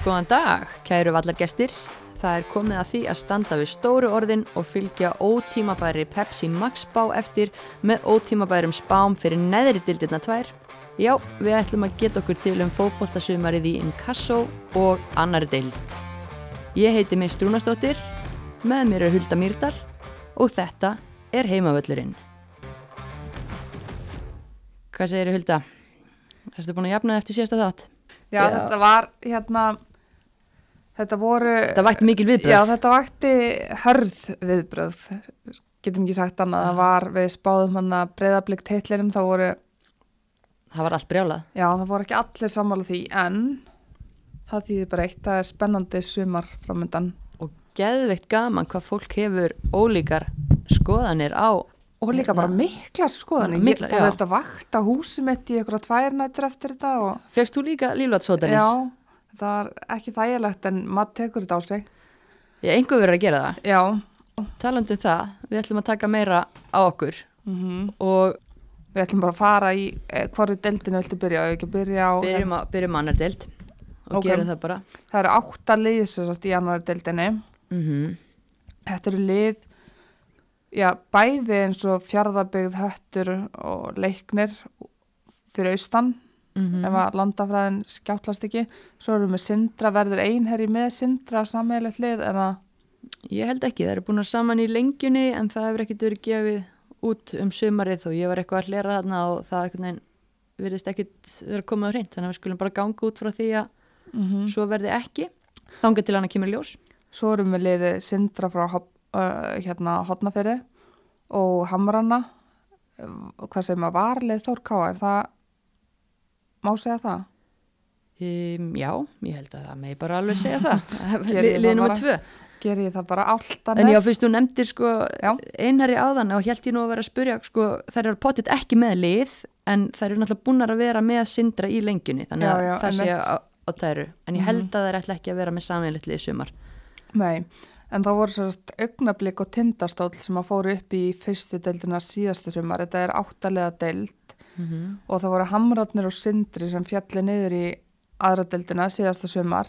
Góðan dag, kæru vallargestir. Það er komið að því að standa við stóru orðin og fylgja ótímabæri Pepsi Max spá eftir með ótímabærum spám fyrir neðri dildirna tvær. Já, við ætlum að geta okkur til um fókbóltasumarið í Inkasso og annari deil. Ég heiti mig Strúnastóttir, með mér er Hulda Mýrdal og þetta er heimavöllurinn. Hvað segir Hulda? Erstu búin að jafna eftir síðasta þátt? Já, Já. þetta var hérna þetta voru Það vægt mikil viðbröð. Já, þetta vakti hörð viðbröð getum ekki sagt annað, það var við spáðum hann að breyðablikt heitlinum þá voru, Það var allt brjálað. já, það voru ekki allir sammála því en það þýðir bara eitt, það er spennandi sumar framöndan og geðveikt gaman hvað fólk hefur ólíkar skoðanir á og líka bara miklar skoðanir Bara miklar, ég, það já. veist að vakta húsi mitt í einhverja tvær nættur eftir þetta og Fegst þú líka líflatsótanir? já, það var ekki þægilegt en maður tekur þetta á sig. Ég einhver verður að gera það. já, Talandi um það, við ætlum að taka meira á okkur. Mhm. Og Við ætlum bara að fara í eh, hvoru deildinu viltu byrja og ekki byrja á byrjum, að, byrjum annar deild og Ok. gerum það bara. það eru átta lið sem sagt í annar deildinni. Mm þetta eru lið já, bæði eins og fjárðabyggð höttur og leiknir fyrir austan Mhm. ef að landafræðin skjáttlast ekki. Svo erum við Sindra, verður einherri með Sindra sammeðilegt lið eða? Ég held ekki, það eru búin að saman í lengjunni en það hefur ekkert verið gefið út um sumarið og ég var eitthvað að hlera þarna og það virðist ekkert vera komið á hreint þannig að við skulum bara ganga út frá því að mm svo verði ekki. Þangað til hann að kemur ljós. svo erum við liðið Sindra frá uh, hérna Hotnafyrði og Hamrana hvað sem að var lið Þór Ká er það má segja það Um, já, ég held að það megi bara alveg segja það. Gerið Li- það Lið nummer bara. tvö. ger ég það bara alltaf En já, fyrst þú nefndir sko Já. einherri áðan og held ég nú að vera að spurja sko, þær eru potið ekki með lið en þær eru náttúrulega búnar að vera með sindra í lengjunni, þannig Já, að já, það sé á, tæru en ég held að þær ætla ekki að vera með samanleitt lið í sumar Nei, en það voru sérst augnablík og tindastóll sem að fóru upp í fyrstu deildina síðastu sumar. Þetta er áttalega deild mm og það voru hamratnir og sindri sem fjalli niður í aðra deildina síðasta sumar.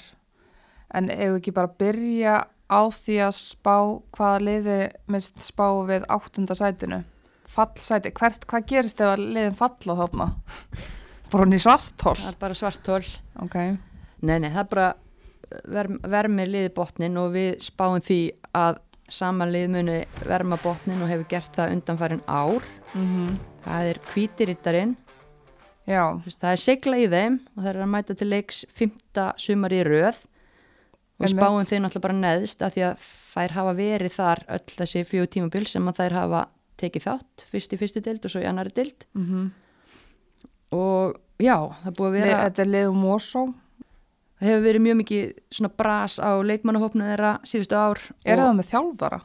En ef ekki bara byrja á því að spá hvaða liði minnst spá við áttunda sætinu. Fallsæti, hvert, hvað gerist ef að liðin falla þarna? Bara hann í svartól. það er bara svartól Ok, nei, nei, það er bara ver, vermir liði botnin og við spáum því að saman lið muni verma botnin og hefur gert það undanfærin ár mm það er kvítirittarinn já, það er segla í þeim og það er að mæta til leiks fymta sumar í röð og Einmitt. spáum þeir náttúrulega bara neðst af því að þær hafa verið þar öll þessi fjögur tímabil sem að þær hafa tekið þátt, fyrst í fyrstu dild og svo í annari dild mhm. og já, það búið að vera Þetta er liðum Mosó. Það hefur verið mjög mikið svona bras á leikmannahópnu þeirra síðustu ár Er það með þjálfara?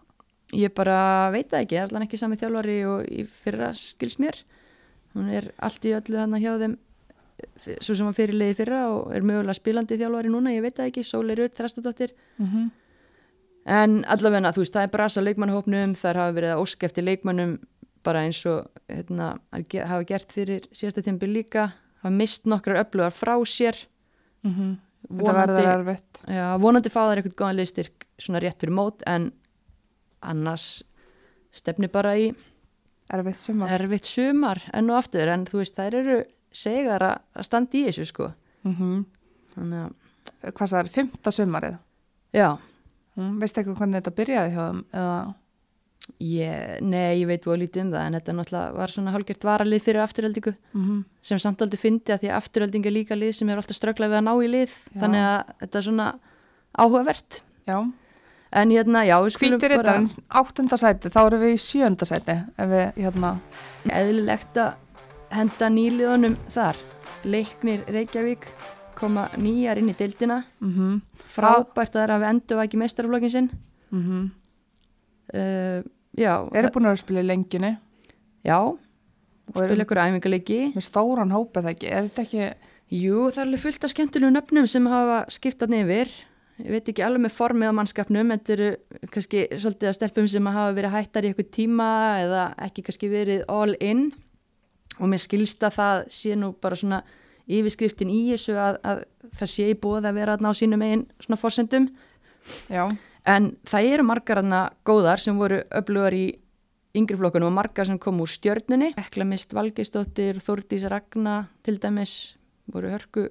ég bara veit það ekki, það er allan ekki sami þjálfari og í fyrra skils mér hún er allt í öllu þarna hjá þeim svo sem var fyrirliði fyrra og er mögulega spilandi þjálfari núna, ég veit það ekki Sóli Rutt, Þrastadóttir Mm -hmm. en allavega, þú veist, það er bras á leikmannahópnum þar hafa verið að óska eftir leikmannum bara eins og hérna, að hafa gert fyrir síðasta tímbil líka hafa mist nokkrar öflugar frá sér Þetta verður erfitt. já, vonandi fá þær eitthvað góðan liðstyrk svona rétt fyrir mót en annars stefni bara í Erfitt sumar. erfitt sumar enn og aftur en þú veist þær eru segar að standa í þessu sko Mm þannig að Hvað það er? Fymta sumarið. já, Mm, veistu eitthvað hvernig þetta byrjaði hjá þeim? Eða... ég, nei ég veit hvað lítið um það en þetta náttúrulega var svona hálfgert varalið fyrir afturöldingu Mm sem samt aldrei fyndi að því að afturölding er líka lið sem er alltaf ströglað við að ná í lið Já. þannig að þetta er svona áhugavert Já. en hérna já, við skulum Hvítir bara rittarinn, áttunda sæti, þá erum við í sjönda sæti. Ef við, hérna, eðlilegt að henda nýliðunum þar leiknir Reykjavík koma nýjar inn í deildina mm frábært að það er að við endur ekki meistaraflokkin sinn -hmm. uh, já, eru búin að spila í lengjunni? Já spila ykkur æfingarleiki með stóran hópa það ekki. Er þetta ekki, jú, það er alveg fullt af skemmtilegu nöfnum sem hafa skiptað nefir ég veit ekki alveg með formið á mannskapnum þetta eru kannski svolítið að stelpum sem hafa verið hættar í eitthvað tíma eða ekki kannski verið all in. Og mér skilst að það sé nú bara svona yfirskriftin í þessu að, að það sé í bóð að vera aðna á sínum eigin svona fórsendum Já, en það eru margar aðna góðar sem voru öflugar í yngri flokkunum og margar sem kom úr stjörnunni. Eklamist Valgeistóttir, Þórdís Ragna til dæmis voru hörku,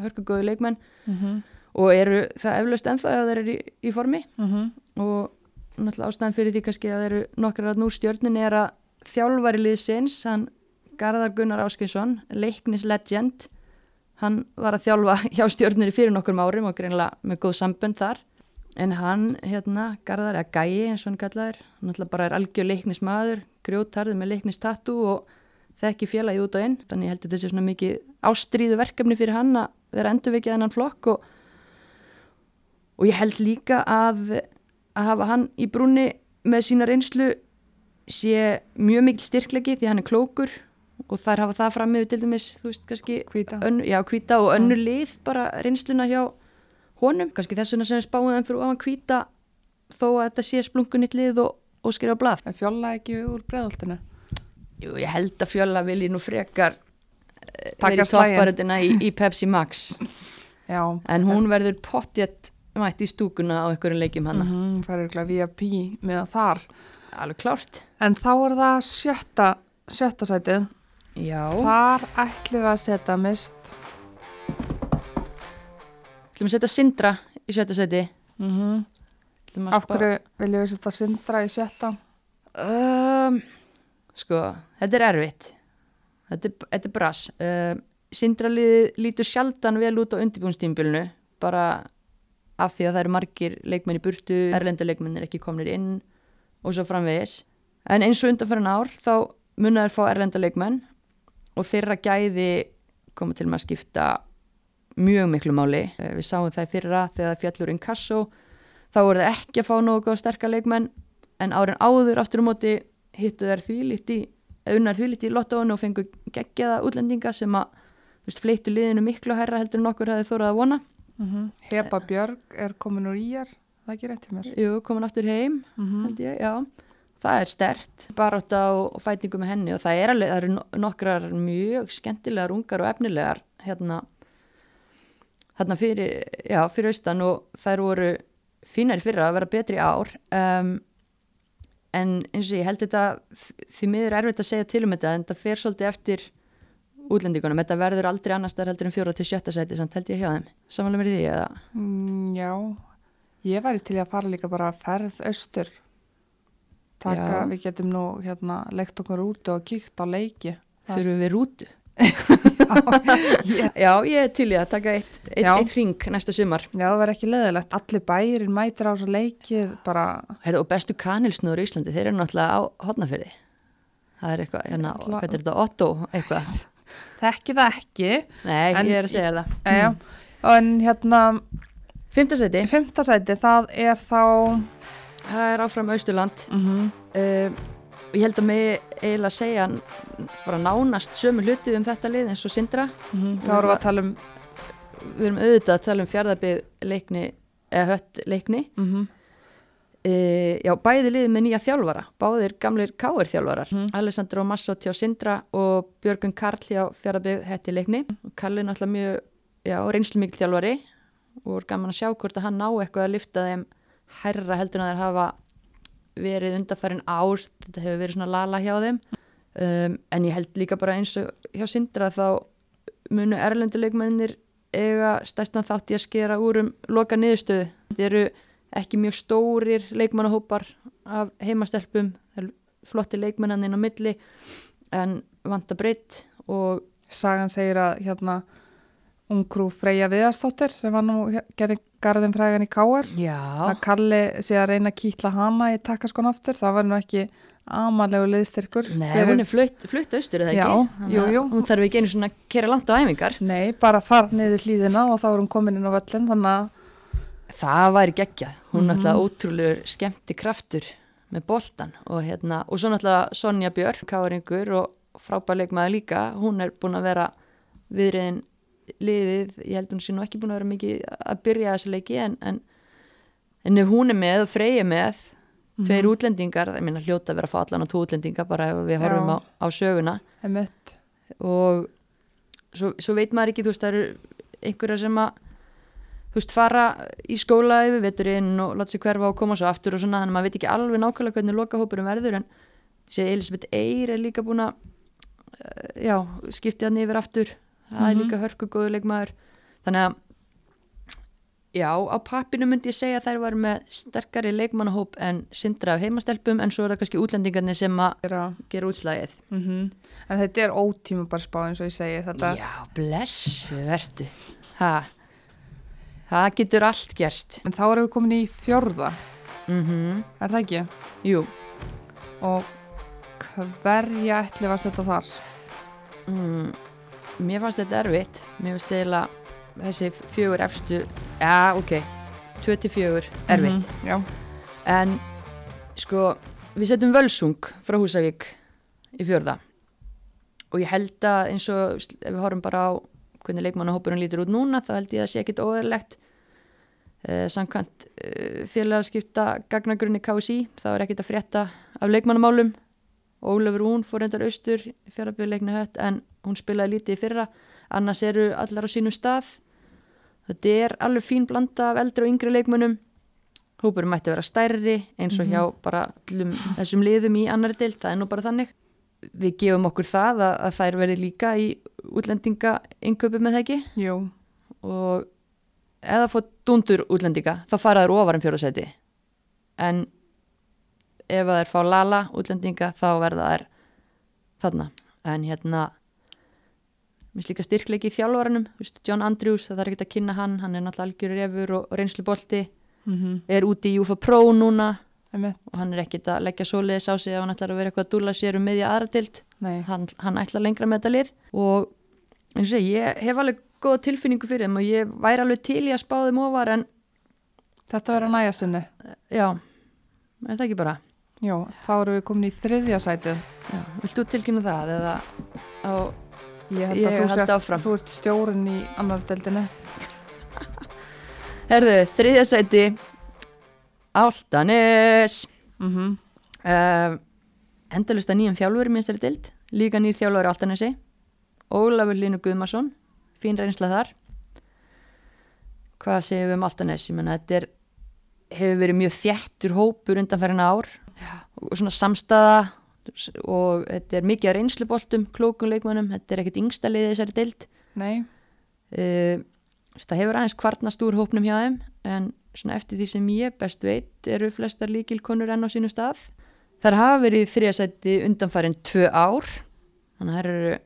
hörku góðu leikmenn. Mm og eru það eflaust ennþá að þeir eru í, í formi. -hmm. og náttúrulega ástæðan fyrir því kannski að þeir eru nokkrar að nú stjörnunni er að þjálfari liðsins, hann Garðar Gunnar Áskinsson, leiknis legend hann var að þjálfa hjá stjörnunni fyrir nokkur árum og greinlega með góð sambönd þar en hann, hérna, Garðar eða Gæi eins og hann kallaður, hann náttúrulega bara er algjör leiknis maður, grjótarður með leiknis tattu og þekki félagi út og inn þannig ég held að þetta sé svona mikið ástríðu verkefni fyrir hann að vera endurvikið hennan flokk og og ég held líka að að hafa hann í brúni með sína reynslu sé mjög mikil styrklegi því hann er klókur og þær hafa það fram með til dæmis, þú veist, kannski Hvíta. önnu, já, hvíta og önnu lið bara reynsluna hjá honum kannski þess vegna sem við spáum þeim fyrir ofan hvíta þó að þetta sé splunkunnitt lið og, og skrifa blað. Það fjóla ekki úr breðoltinu. Jú, ég held að fjöla vilji nú frekar Taka verið topparöndina í, í Pepsi Max Já. en hún verður pottjett mætt í stúkuna á einhverjum leikjum hana, Mm Það er eitthvað VIP með þar. alveg klárt En þá er það sjötta, sjötta sætið. Já, Þar ætlum við að setja mist. Ætlum að setja Sindra í sjötta seti Mm að Af hverju viljum við setja Sindra í sjötta? um, Sko, þetta er erfitt. Þetta er, þetta er brass. Um, Sindra lið, lítur sjaldan vel út á undirbúinstímbilinu bara af því að það eru margir leikmenn í burtu, erlendu leikmenn er ekki komnir inn og svo framvegis. En eins og undanfæran ár þá munnaður fá erlenda leikmenn og þeirra gæði koma til með að skipta mjög miklu máli. Eh, Við sáum það í fyrra þegar fjallur inkasso þá voru það ekki að fá nógu góð sterkar leikmenn en árin áður aftur um móti hittu þær þvílíkt í unnar þvílíkt í lottóinu og fengu geggjaða útlendinga sem að veist, fleittu liðinu miklu hærra heldur en okkur hefði þórað að vona. Mm Heba Björg er komin úr íjar. Það er ekki rétt hjá mér. Jú, komin aftur heim, Mm held ég, já. Það er stert, barátta og, og fætingu með henni og það er alveg, það eru no- nokkrar mjög skemmtilegar, ungar og efnilegar hérna, hérna fyrir, já, fyrir austan og þær voru fínari fyrra að vera betri ár um, en eins og ég held þetta því miður erfitt að segja til um þetta en þetta fer svolítið eftir útlendingunum, þetta verður aldrei annars þar heldur en fjóra til sjötta sæti samt held ég hjá þeim samanlega með því eða Mm, já, ég væri til að fara líka bara ferð austur. Taka, Já. við getum nú hérna leikt okkur út og kíkt á leiki. Það- þurfum við rútu Já, Já, ég er til í að taka eitt, eitt, eitt ring næsta sumar. Já, það verður ekki leðilegt. Allir bærin mætir á þessu leikið bara, Heru, og bestu kanilsnúður í Íslandi, þeir eru náttúrulega á hotnafyrði. Það er eitthvað, hérna, Náttúrulega- hvað er þetta, Otto, eitthvað. þekki það ekki. Nei, En- ég er að segja það. Já, en hérna, Fymta seti, í fymta sæti, það er þá, það er áfram Austurland. mm Uh, og ég held að mig eiginlega segja bara nánast sömu hluti um þetta lið eins og Sindra. þá erum við að tala um, Við erum auðvitað að tala um fjárðabið leikni, eða hött leikni. mm Uh, já, bæði liðið með nýja þjálfara, báðir gamlir káir þjálfarar, Mhm. Alessandro Massot hjá Sindra og Björgun Karl hjá fjárabið hætti leikni. Karl er náttúrulega mjög, já, reynslu mikil þjálfari og er gaman að sjá hvort að hann ná eitthvað að lifta þeim herra heldur en að þeir hafa verið undarfærin ár, þetta hefur verið svona lala hjá þeim. Um, en ég held líka bara eins og hjá Sindra þá munu erlenduleikmennir eiga stæstan þátt í að skera úr um loka niðurstöðu. Þetta eru ekki mjög stórir leikmannahópar af heimastelpum, það eru flotti leikmennan inn á milli en vanta breytt og sagan segir að hérna, ungrú Freyja Viðarstóttir sem var nú gerði garðin frægan í Káar. að Kalli sé að reyna að kýtla hana í takkaskon aftur, það var nú ekki amalegu liðstyrkur Nei, fyrir- hún er flutt, flutt austur eða ekki jú, jú. hún þarf ekki einu svona að kera langt á æfingar Nei, bara fara niður hlýðina og þá er hún komin inn á völlin þannig að það væri geggjað, hún er Mhm. náttúrulega ótrúlegur skemmti kraftur með boltan og hérna, og svo náttúrulega Sonja Björk, káringur og frábær leikmaður líka, hún er búin að vera viðriðin liðið, ég held hún sé nú ekki búin að vera mikið að byrja þessi leiki en, en, en ef hún er með og Freyja er með, tveir útlendingar það minna hljóta að vera að fá allan á tvo útlendinga bara ef við horfum á, á söguna. Og svo, svo veit maður ekki, þú veist, það eru einhverja sem að þú veist, fara í skóla yfir veturinn og láta sig hverfa og koma svo aftur og svona, þannig að maður veit ekki alveg nákvæmlega hvernig lokahópurum verður, en sé Elisabeth Eyre er líka búin að eh, já, skipti hann yfir aftur það er Mhm. líka hörku góðu leikmaður þannig að já, á pappinu myndi ég segja að þær var með sterkari leikmannahóp en sindra af heimastelpum en svo er það kannski útlendingarnir sem að Gera, gera útslægið mm En þetta er ótíma bara spá eins og ég segi þetta. Já, blessu verðu ha. Það getur allt gerst En þá erum við komin í fjórða, mm er það ekki? Jú Og hverja ætli var setja þar? mm, Mér fannst þetta erfitt. Mér finnst eiginlega þessi fjögur efstu Já, ok 24 erfitt Mhm, Já, En sko, við setjum völsung frá Húsavík í fjörða og ég held að eins og ef við horfum bara á hvernig leikmannahópurinn lítur út núna þá held ég að sé ekkit óðurlegt eh, samkvæmt eh, félagskipta gagnagrunni KSI þá er ekkit að frétta af leikmannamálum. Ólafur hún fór reyndar austur í fjárabíðleikna hött en hún spilaði lítið í fyrra. Annars eru allar á sínum stað. Þetta er alveg fín blanda af eldri og yngri leikmönnum. Hópurinn mætti vera stærri eins og hjá bara allum þessum liðum í annari deild, það er nú bara þannig. Við gefum okkur það að, að þær verði líka í útlendinga innköpu með það ekki? Jú, og það fótt dundur útlendinga þá fara þær ofar en fjóðarsæti en ef það er fá lala útlendinga þá verða þær þarna. En hérna minnst líka styrkleiki í þjálfaranum Vist, John Andrews, það er ekkert að kynna hann hann er náttúrulega algjörur efur og, og reynslu bolti mm er úti í UFA Pro núna og hann er ekkert að leggja svoleiðis á sig ef hann ætlar að vera eitthvað að dúla sér um miðja aðra tild nei, hann, hann ætlar lengra með þetta lið. Og eins og ég hef alveg góða tilfinningu fyrir þeim og ég væri alveg til í að spá þeim ofar en þetta verður næja sinni. já, er það ekki bara? Jú, þá erum við komin í þriðja sætið. já, vilt þú tilkynna það eða á, Ég held Ég að þú, haldi sért, þú ert stjórinn í annar deildinni. herðu, þriðja sæti. Áltanes Mm uh, endalust að nýjum þjálfur í minnstari dild, líka nýr þjálfur í Áltanesi Ólafur Línu Guðmarsson. Fín reynsla þar. Hvað segum við um Áltanes ég menna þetta er hefur verið mjög þjættur hópur undanferðin ár. Og svona samstaða og þetta er mikið að reynsluboltum klókum leikmönnum, þetta er ekkert yngsta liðið þessari Nei, uh, það hefur aðeins kvarnast úr hópnum hjá þeim en svona eftir því sem ég best veit eru flestar líkilkonur enn á sínu stað. Þar hafa verið þriðasætti undanfærin tvö ár þannig að þær eru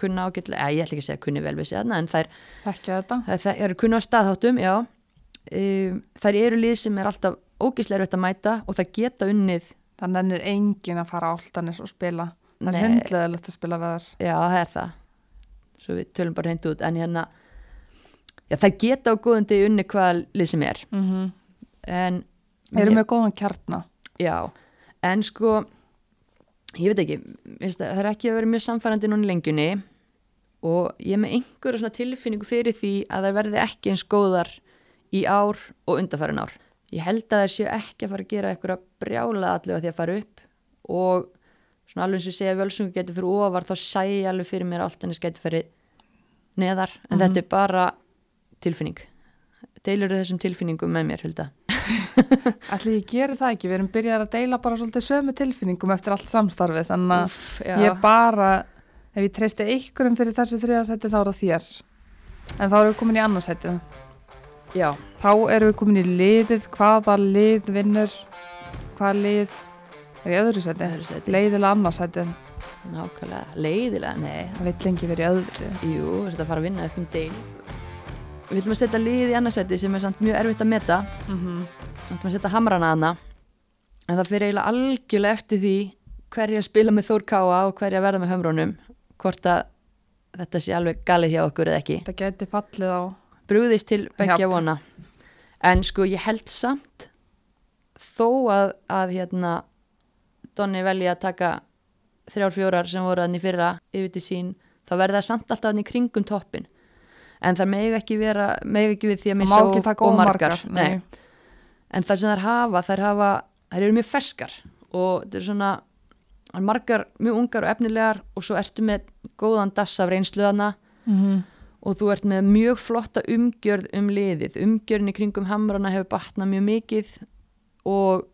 kunna ágætlega, ég ætla ekki að segja kunni vel við þarna en þær, þær eru kunna á staðháttum um, þær eru lið sem er alltaf ógíslega erfitt að mæta og það geta unnið Það nennir engin að fara á Áltanes og spila. Það er Nei. hundleðilegt að spila við þar. já það er það svo við tölum bara hreint út en hérna já, það geta á góðundi unni hvaða lið sem er Mm -hmm. en Erum við góðan kjarna? Já, en sko ég veit ekki, það er ekki að vera mjög samfærandi núna lengjunni og ég er með einhverja tilfinningu fyrir því að það verði ekki eins góðar í ár og undarfærin ár. Ég held að það séu ekki að fara að gera eitthvað brjála allega því að fara upp og svona alveg og ég segja að völsungu getur fyrir ofar þá sæ ég alveg fyrir mér að allt henni getur fyrir neðar en Mhm. þetta er bara tilfinning. Deilur þessum tilfinningum með mér, Hulda? Ætli ég geri það ekki, við erum byrjað að deila bara svolítið sömu tilfinningum eftir allt samstarfið þannig að já. ég bara, ef ég treysti einhverjum fyrir þessu þriðasæti þá er það þér en þá erum við komin í annarsætið Já, þá erum við komin í liðið. Hvaða lið vinnur? Hvaða lið er í öðru sæti, Öðru sæti. leiðilega annarsæti nákvæmlega, leiðilega, nei. Það veit lengi verið í öðru. Jú, þetta fara að vinna upp um deil Við viljum að setja lið í annarsætti sem er samt mjög erfitt að meta. Mm -hmm. Við viljum að setja hamrana hana en það fyrir eiginlega algjörlega eftir því hverja spila með Þór Káa og hverja verða með hömrónum hvort að þetta sé alveg galið hjá okkur eða ekki. Þetta geti fallið á brúðist til bekkja Japp. vona. En sko ég held samt þó að, að hérna Donni velji að taka þrjár fjórar sem voru þannig fyrra yfir til sín þá verða það samt alltaf þannig kringum toppin en það megi ekki vera megi ekki við því að missa og, og ómargar Nei. en það sem þær hafa þær hafa, þær eru mjög ferskar og þetta er svona margar mjög ungar og efnilegar og svo ertu með góðan dass af reynsluðana mm og þú ert með mjög flotta umgjörð um liðið. Umgjörðin í kringum hamrana hefur batnað mjög mikið og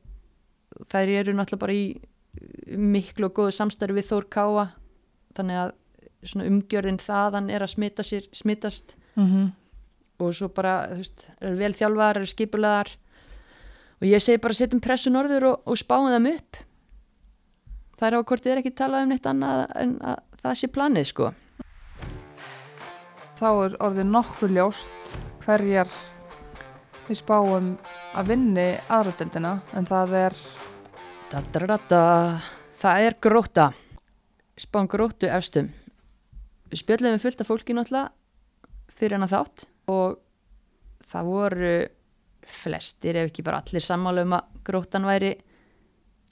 þær eru náttúrulega bara í miklu og góðu samstarfi við Þór Káa. Þannig að umgjörðin þaðan er að smita sér, smitast. -hmm. og svo bara, þú veist, eru vel þjálfaðar, eru skipulaðar og ég segi bara setjum pressu norður og, og spáum þeim upp. Það er á hvort þið er ekki talað um neitt annað en að það sé planið sko Þá er orðið nokkuð ljóst hverjar við spáum að vinni aðradeldina en það er da, da, da, það er gróta spáum grótu efstum við spjöllum við fullt af fólki náttúrulega fyrir hana þátt og það voru flestir ef ekki bara allir sammála um að grótan væri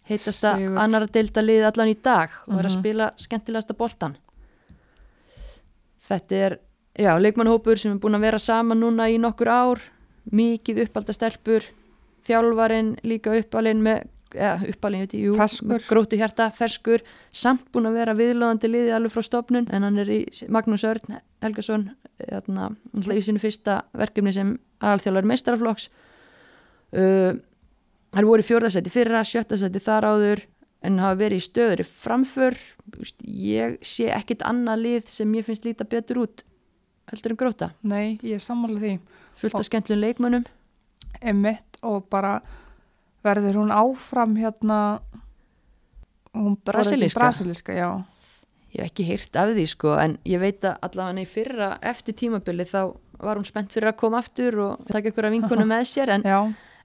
heitasta Sigur. annara deilda liði allan í dag og er að Mhm. spila skemmtilegasta boltan þetta er já, leikmannhópur sem er búin að vera saman núna í nokkur ár mikið uppalda stelpur þjálfarin líka uppalinn með ja, uppalinn, veit ég, Ferskur. með gróti hjarta, ferskur samt búin að vera viðlóðandi liði alveg frá stofnun en hann er í Magnús Örn Helgason hérna, í sinu fyrsta verkefni sem aðalþjálfari meistaraflokks. Uh, hann voru í fjórðasæti fyrra, sjöttasæti þar áður en hafa verið í stöður framför, ég sé ekkit annað lið sem ég finnst líta betur út heldur en gróta, nei, ég er sammála því. Fullt af skemmtlun leikmönnum? Emitt og bara verður hún áfram hérna hún Brasilíska? brasilíska, já. Ég hef ekki heyrt af því sko en ég veit að allavega í fyrra eftir tímabili þá var hún spennt fyrir að koma aftur og taka ykkur af vinkunum með sér en,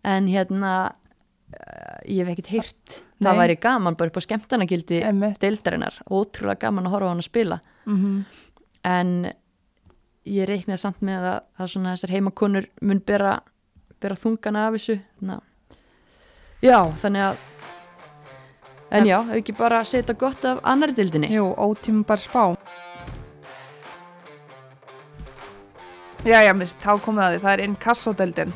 en hérna uh, ég hef ekkert Nei. það væri gaman bara upp á skemmtanagildi emitt deildarinnar, ótrúlega gaman að horfa á hann að spila. Mm en ég reiknaði samt með að, að svona þessar heimakonur mun bera, bera þungana af þessu Ná. já, þannig að en já, ef ekki bara setja gott af annari dildinni Jú, ótíma bara spá Já, já, mist, þá komið að því, það er inkassódeildin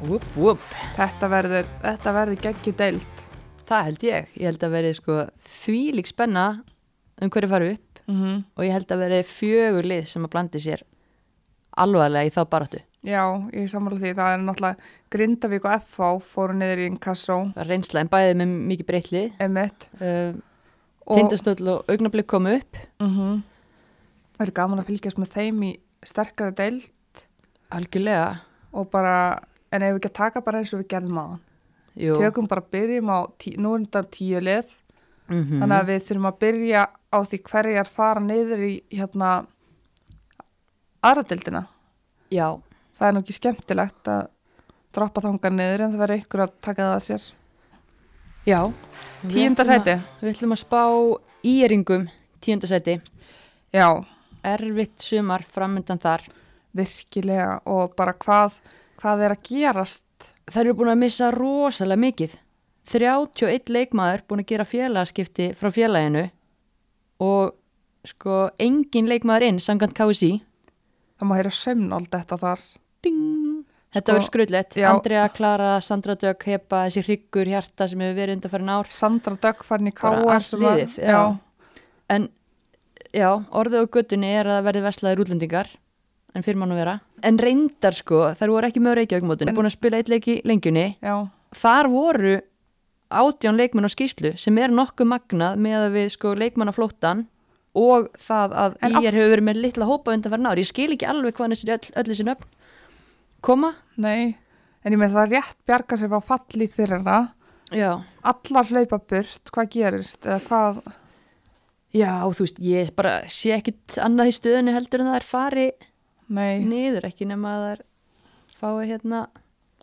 whoop, whoop. Þetta verður, þetta verður geggju deild það held ég, ég held að veri sko, þvílík spenna um hverju faru upp mm -hmm. og ég held að veri fjögur lið sem að blandi sér alvarlega í þá baráttu? Já, ég sammála því, það er náttúrulega Grindavík og FH fóru niður í inkassó reynsla en bæðið með mikið breytlið emitt uh, tindastöld og augnablik komu upp. Mm Það er gaman að fylgjast með þeim í sterkari deild. Algjörlega. Og bara, en ef við ekki að taka bara eins og við gerðum á Jú. Tökum bara byrjum á, tí, nú er þetta tíu lið. Mhm. þannig að við þurfum að byrja á því hverjar fara niður í hérna aðradeldina. já, Það er nú ekki skemmtilegt að droppa þangar niður en það verður ykkur að taka það að sér. já. Við Tíunda ætlum að- sæti. við ætlum að spá íringum tíunda sæti. Já, erfitt sumar framöndan þar. Virkilega. Og bara hvað, hvað er að gerast. þær eru búin að missa rosalega mikið. 31 leikmaður búin að gera félagaskipti frá félaginu. Og sko engin leikmaður inn sangant KSI Það má heyra sömnald þetta þar. Ding. þetta Sko, verður skrullet. Andrea, Klara, Sandra Dögg, Hepa þessi hryggur hjarta sem hefur verið undan farin ár Sandra Dögg farin í já. en já, orðið á göttunni er að verði veslaðir útlendingar en fyrir mann að vera en reyndar sko, þær voru ekki með reykjaugmótun búin að spila eitt leik í lengjunni Já, þar voru átján leikmenn á skýslu sem er nokkuð magnað með að við sko leikmannaflóttan og það að En ég hefur verið með litla hópa undan farin ár ég skil ekki alveg hvað þessi öll, öll þessi nöfn koma nei. En ég með það rétt bjarga sér frá falli fyrir það. já, Allar hlaupa burt, hvað gerist? Eða hvað, já þú veist ég bara sé ekkit annað í stöðinu heldur en það er fari nei. niður ekki nema að það er fái hérna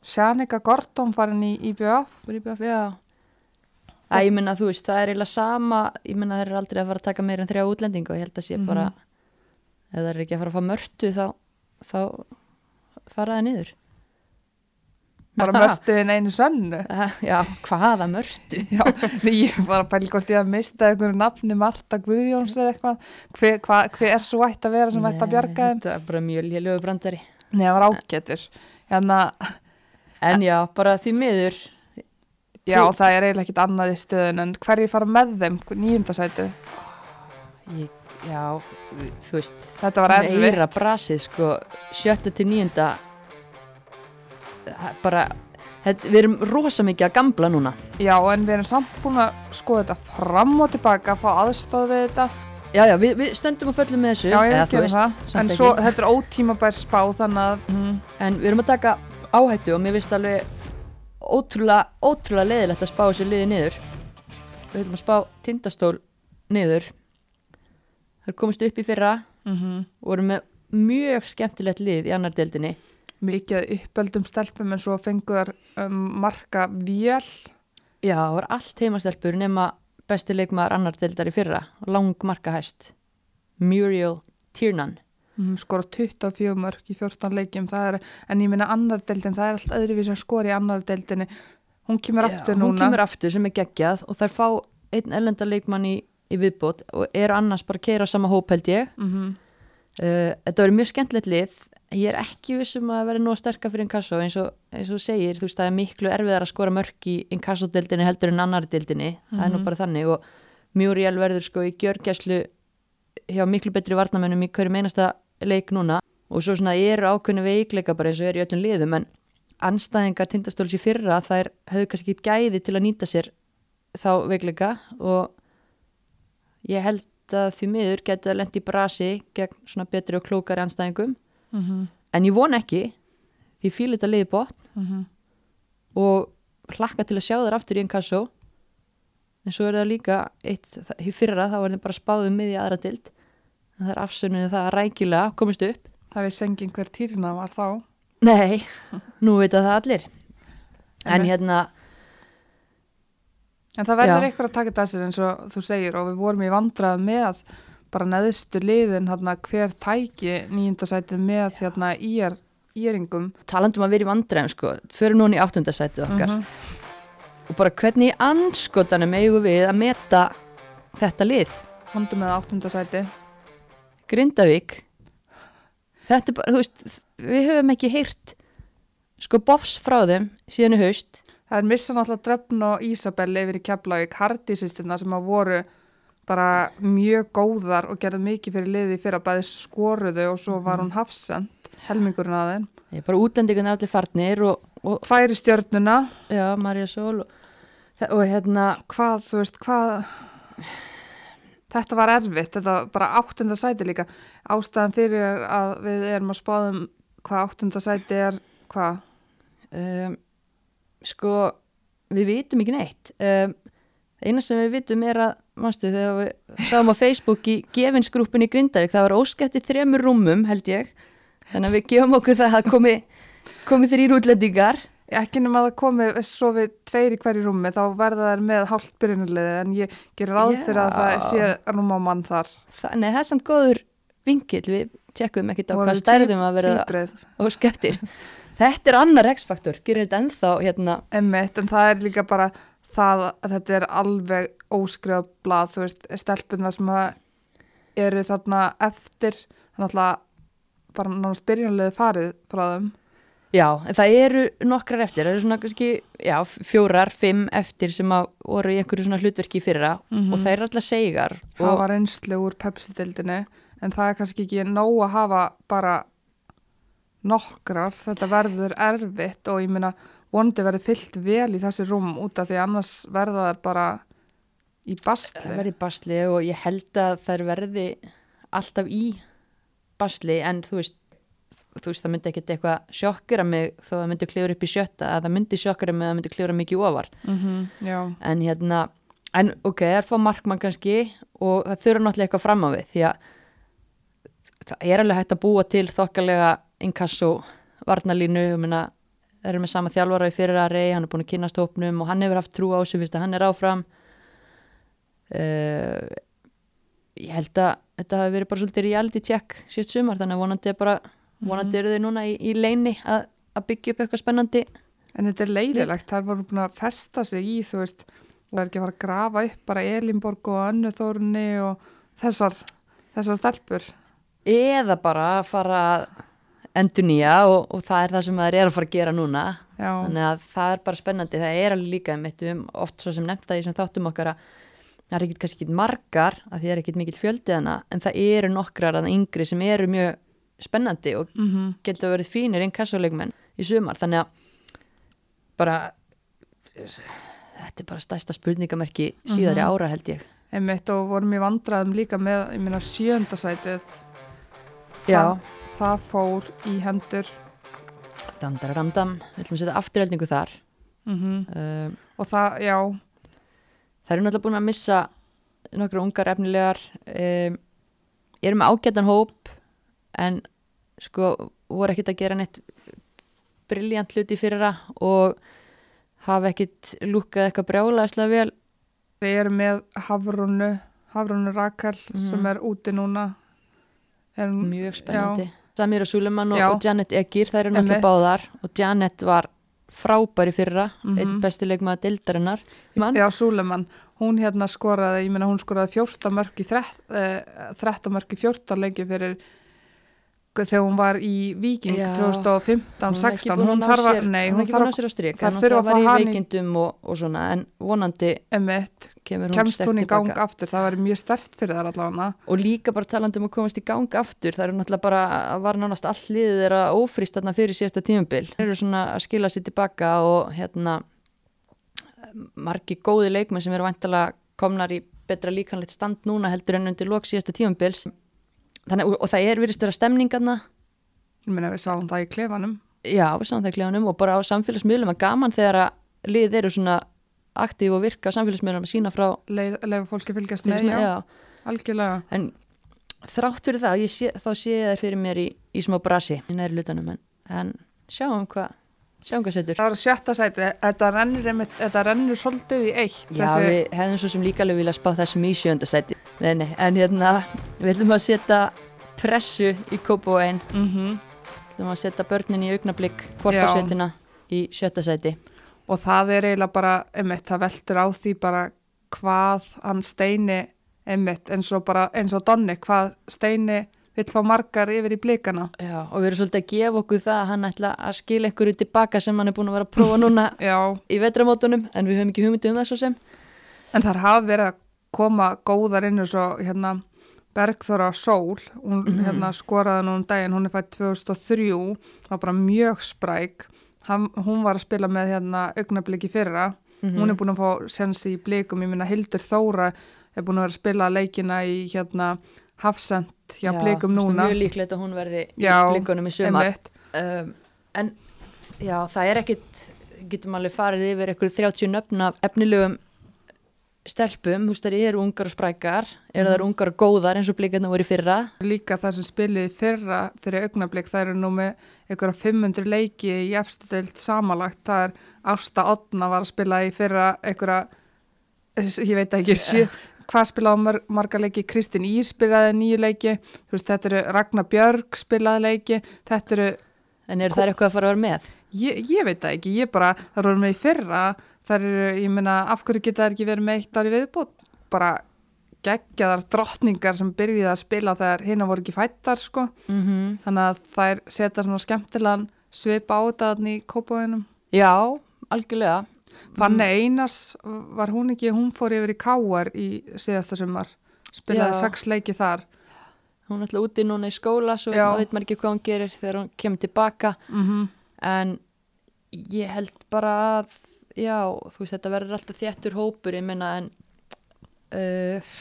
Sjanika Gordon farin í IBF. Já Æ, ég menna þú veist, það er eiginlega sama ég menna þeir eru aldrei að fara að taka meira en þrjá útlendinga og ég held að sé Mhm. bara ef það er ekki að fara að fá mörtu þá, þá fara það niður Bara mörtuðin einu sönnu. Já, hvaða mörtu? Já, ég var að pæla hvort ég að mista einhverju nafni Marta Guðjóns eða eitthvað. Hver, hva, hver er svo ætti að vera sem ætti að bjarga þeim? Þetta er bara mjög lélögu brandari Nei, það var ágætur. Hérna, En já, bara því miður Já, Þú- það er eiginlega ekkit annað í stöðun en hverju fara með þeim, nýjundasætið ég, já, þú veist Þetta var erfitt. meira brasið sko sjötta til það er bara þetta, við erum rosa mikið að gamla núna. Já, en við erum samt búin að skoða þetta fram og tilbaka, fá aðstóð við þetta. Já, já, við, við stöndum og föllum með þessu. Já, ég veist, það, en ekki. svo, þetta er ótímabær spá þannig að mm, en við erum að taka áhættu og mér finnst alveg ótrúlega, ótrúlega leiðilegt að spá þessu liði niður. Við höfum að spá tindastól niður. Þær komist upp í fyrra. Mm og voru með mjög skemmtilegt lið í annar deildinni. Mikið uppöldum stelpum en svo fenguðar um, marka vél. Já, það var allt heimastelpur nema besti leikmaður annar deildar í fyrra, lang markahæst. Muriel Tiernan. Mm, skora 24 mörg í 14 leikjum er, en ég minna annar deildin það er allt öðruvísi að skora í annar deildinni hún kemur aftur hún núna kemur aftur sem er geggjað og þær fá einn ellenda leikmann í, í viðbót og eru annars bara að keira sama hóp held ég. mm Uh, þetta verður mjög skemmtilegt lið. Ég er ekki vissum að vera nóg sterkar fyrir Inkasso eins og, eins og þú segir, þú veist það er miklu erfiðar að skora mörk í Inkasso-deildinni heldur en annar deildinni, það er nú Mhm. bara þannig og Muriel verður sko í gjörgæslu hjá miklu betri varnamennum í hverju meinasta leik núna og svo svona eru ákveðinu veikleika bara eins og er í öllum liðum en anstæðingar tindastóls í fyrra þær höfðu kannski ekki gæði til að nýta sér þá veikleika og ég held að því miður geta lent í brasi gegn svona betri og klókari anstæðingum -hmm. en ég von ekki því fíl þetta liði bótt Mm og hlakka til að sjá þar aftur í einn kassó en svo er það líka eitt, fyrra þá var það bara spáðum miði aðra dild það er afsönuðið það að rækilega komist upp. Það við sengið hver týrna var þá. Nei, nú veit það allir. En Einmitt. hérna en það verður Já. eitthvað að taka þetta að sér eins og þú segir og við vorum í vandrað með bara neðstu liðin hérna, hver tæki nýjundasætið með hérna, íjar, íringum talandum að vera í vandræðum sko, fyrir núna í áttundasætið okkar. Mhm. og bara hvernig í anskotanum eigum við að meta þetta lið? Hondu með áttundasæti Grindavík. Þetta er bara, þú veist við höfum ekki heyrt sko bofs frá þeim síðan í haust. Það er missa náttúrulega Dröfn og Ísabel yfir í Keflavík, Hardísisturna sem að voru bara mjög góðar og gerðu mikið fyrir liði fyrir að bæði skoruðu og svo var hún hafsend, helmingurinn að þeim. ég er bara útlendingun er allir farnir og, og Færi stjörnuna, já, Marja Sól og, og hérna hvað, þú veist, hvað, þetta var erfitt, þetta var bara áttunda sæti líka. Ástæðan fyrir að við erum að spáðum hvað áttunda sæti er, hvað, um, sko við vitum ekki neitt. Um, eina sem við vitum er að manstu, þegar við sáum á Facebook í gefinsgrúpin í Grindavík, það var óskætti þremur rúmum held ég. Þannig að við gefum okkur það að komi, komi þrýr útlendingar ekki nema að það komi svo við tveir í hverju rúmi þá verða þær með hálft byrjunarliði en ég ger ráð fyrir að það sé rúma mann þar. Það, nei, það er samt góður vinkill við tjekkum ekkit á Og hvað stærðum að vera Týbrið, óskættir þetta er annar X-faktor, gerir þetta ennþá hérna, emmitt, en það er líka bara það að þetta er alveg óskrifað blað, þú veist, stelpunna sem eru þarna eftir þannig að bara náttúrulega byrjunarliði farið frá þeim já, en það eru nokkrar eftir, það eru svona kannski já, fjórar, fimm eftir sem að voru í einhverju svona hlutverki í fyrra. Mhm. og það eru alltaf segar það var einslu úr Pepsi-dildinni en það er kannski ekki nóg að hafa bara nokkrar, þetta verður erfitt og ég meina vonandi verður fyllt vel í þessi rúm út af því annars verða þær bara í það bastli verði basli og ég held að þær verði alltaf í basli en þú veist þú veist það myndi ekkert eitthvað sjokkura mig þó það myndi klifra upp í sjötta að það myndi sjokkura mig að það myndi klifra mikið ofar. Mm Já, en hérna, en ok, það er fá markmann kannski og það þurfa náttúrulega eitthvað fram á við því að það er alveg hægt að búa til þokkalega inkasso varnalínu, það eru með sama þjálfara í fyrir að rey, hann er búin að kynast hópnum og hann hefur haft trú á sig fyrst að hann er áfram. Uh, ég held að þetta hafi verið bara svolítið reality check síðust sumar, þannig að vonandi er bara vonandi eru þau núna í, í leini að, að byggja upp eitthvað spennandi. En þetta er leiðilegt, þær voru búin að festa sig í, þú veist og er ekki að fara að grafa upp bara Elinborg og Önnu Þórunni og þessar þessar stelpur. Eða bara að fara að endur nýja og, og það er það sem það er að fara að gera núna. Já, þannig að það er bara spennandi það er alveg líka um um oft svo sem nefnda í sem þáttum okkar að það er ekkit kannski ekki margar að því það er ekkit mikill fjöldið hana en það eru nokkrar að yngri sem eru mjög spennandi og mm getur verið fínir inn kassuleikmenn í sumar. Þannig að bara þetta er bara stærsta spurningamerki síðari Mhm. ára held ég. Einmitt og vorum í vandræðum líka með, ég meina sjöndasætið Já, það fór í hendur. Damdararamdam við ætlum að setja afturheldingu þar. Mm uh, og það, já, Það eru náttúrulega búin að missa nokkru ungar efnilegar. Um, erum með ágætan hóp en sko voru ekkit að gera neitt briljant hluti fyrir það og hafa ekkit lúkað eitthvað brjálaðislega vel. Við erum með Hafrúnu Hafrúnu Rakel Mhm. sem er úti núna. Er, mjög spennandi. Samir og Suleman og, Já. og Janet Egir, það eru náttúrulega báðar. Og Janet var frábæri fyrra. Mhm. einn besti leikmaða deildarinnar. Man, Já, Súleman, hún hérna skoraði, ég meina hún skoraði 14 mörg í 13, uh, 13 mörg í 14 lengi fyrir þegar hún var í Viking Já. 2015-16 hún hún er þarf að, hún hún er en þurfa hún að var fá í hana í- veikindum og, og svona en vonandi emitt, kemur hún kemst sterk hún í gang tilbaka. aftur, það væri mjög stert fyrir þar allavega og líka bara talandi um að komast í gang aftur það eru náttúrulega bara, var nánast all liðið þeirra ófrýst þarna fyrir síðasta tímabil þeir eru svona að skila sér tilbaka og hérna margi góði leikmenn sem eru vantilega komnar í betra líkanlegt stand núna heldur en undir lok síðasta tímabils þannig, og, og það er virðist vera stemningarna ég meina við sáum það í klefanum. Já, við sáum það í klefunum og bara á samfélagsmiðlum að gaman þegar að liðið eru svona aktíf og virka á samfélagsmiðlum að sína frá leið, leiða fólki fylgjast með, já, já. algjörlega. En þrátt fyrir það sé, þá sé ég það fyrir mér í, í smá brasi í næri lutanum en, en sjáum hvað sjáum hvað setur það var sjötta sæti, þetta rennur, einmitt, þetta rennur svolítið í eitt. Já, við hefðum svo sem líka alveg vilja spá þessum í sjönda seti nei, nei, en hérna við ætlum að setja pressu í Kópavóin mm -hmm. við ætlum að setja börnin í augnablík kvortasveitina í sjötta seti og það er eiginlega bara, einmitt, það veltur á því bara hvað hann steini einmitt, eins og bara, eins og Donni, hvað steini vill fá margar yfir í blikana. Já, og við erum svolítið að gefa okkur það að hann ætla að skila einhverju tilbaka sem hann er búin að vera að prófa núna í vetramótunum en við höfum ekki hugmyndi um það svo sem. En þar hafa verið að koma góðar inn og svo hérna Bergþóra Sól, hún Mhm. hérna skoraði nú um daginn, hún er fætt 2003 var bara mjög spræk. Hann, hún var að spila með hérna augnabliki fyrra, Mhm. hún er búin að fá sens í blikum, ég minna Hildur Þóra er búin að vera að spila leikina í hérna Hafsend hjá blikum núna. mjög líklegt að hún verði í blikunum í sumar. um, en já, það er ekkit getum alveg farið yfir einhverju 30 nöfn af efnilegum stelpum, þú veist þær eru ungar og sprækar. Eru þær ungar og góðar eins og blikarnir voru fyrra? Líka það sem spiliði fyrra fyrir augnablik, það eru nú með einhverja 500 leiki í efstu deilt samalagt, það er Ásta Otna var að spila í fyrra einhverja, ég veit ekki hvað spilaði mar marga leiki? Kristín Ír spilaði nýju leiki. Veist, þetta eru Ragnar Björg spilaði leiki, þetta eru en eru þær eitthvað að fara að vera með? Ég, ég veit það ekki, ég bara það eru með í fyrra, það eru ég meina, af hverju geta það ekki verið með eitt ári viðbútt bara geggjaðar drottningar sem byrjuði að spila þegar hérna voru ekki fættar sko. Mm -hmm. þannig að þær setja svona skemmtilegan svip á þetta í kópáinum já, algjörlega Fanni Einars var hún ekki hún fór yfir í Káar í síðasta sumar spilaði sex leiki þar. Hún er alltaf úti núna í skóla svo Já. veit maður ekki hvað hún gerir þegar hún kemur tilbaka. Mm en ég held bara að já, þú veist þetta verður alltaf þéttur hópur, ég meina en uh,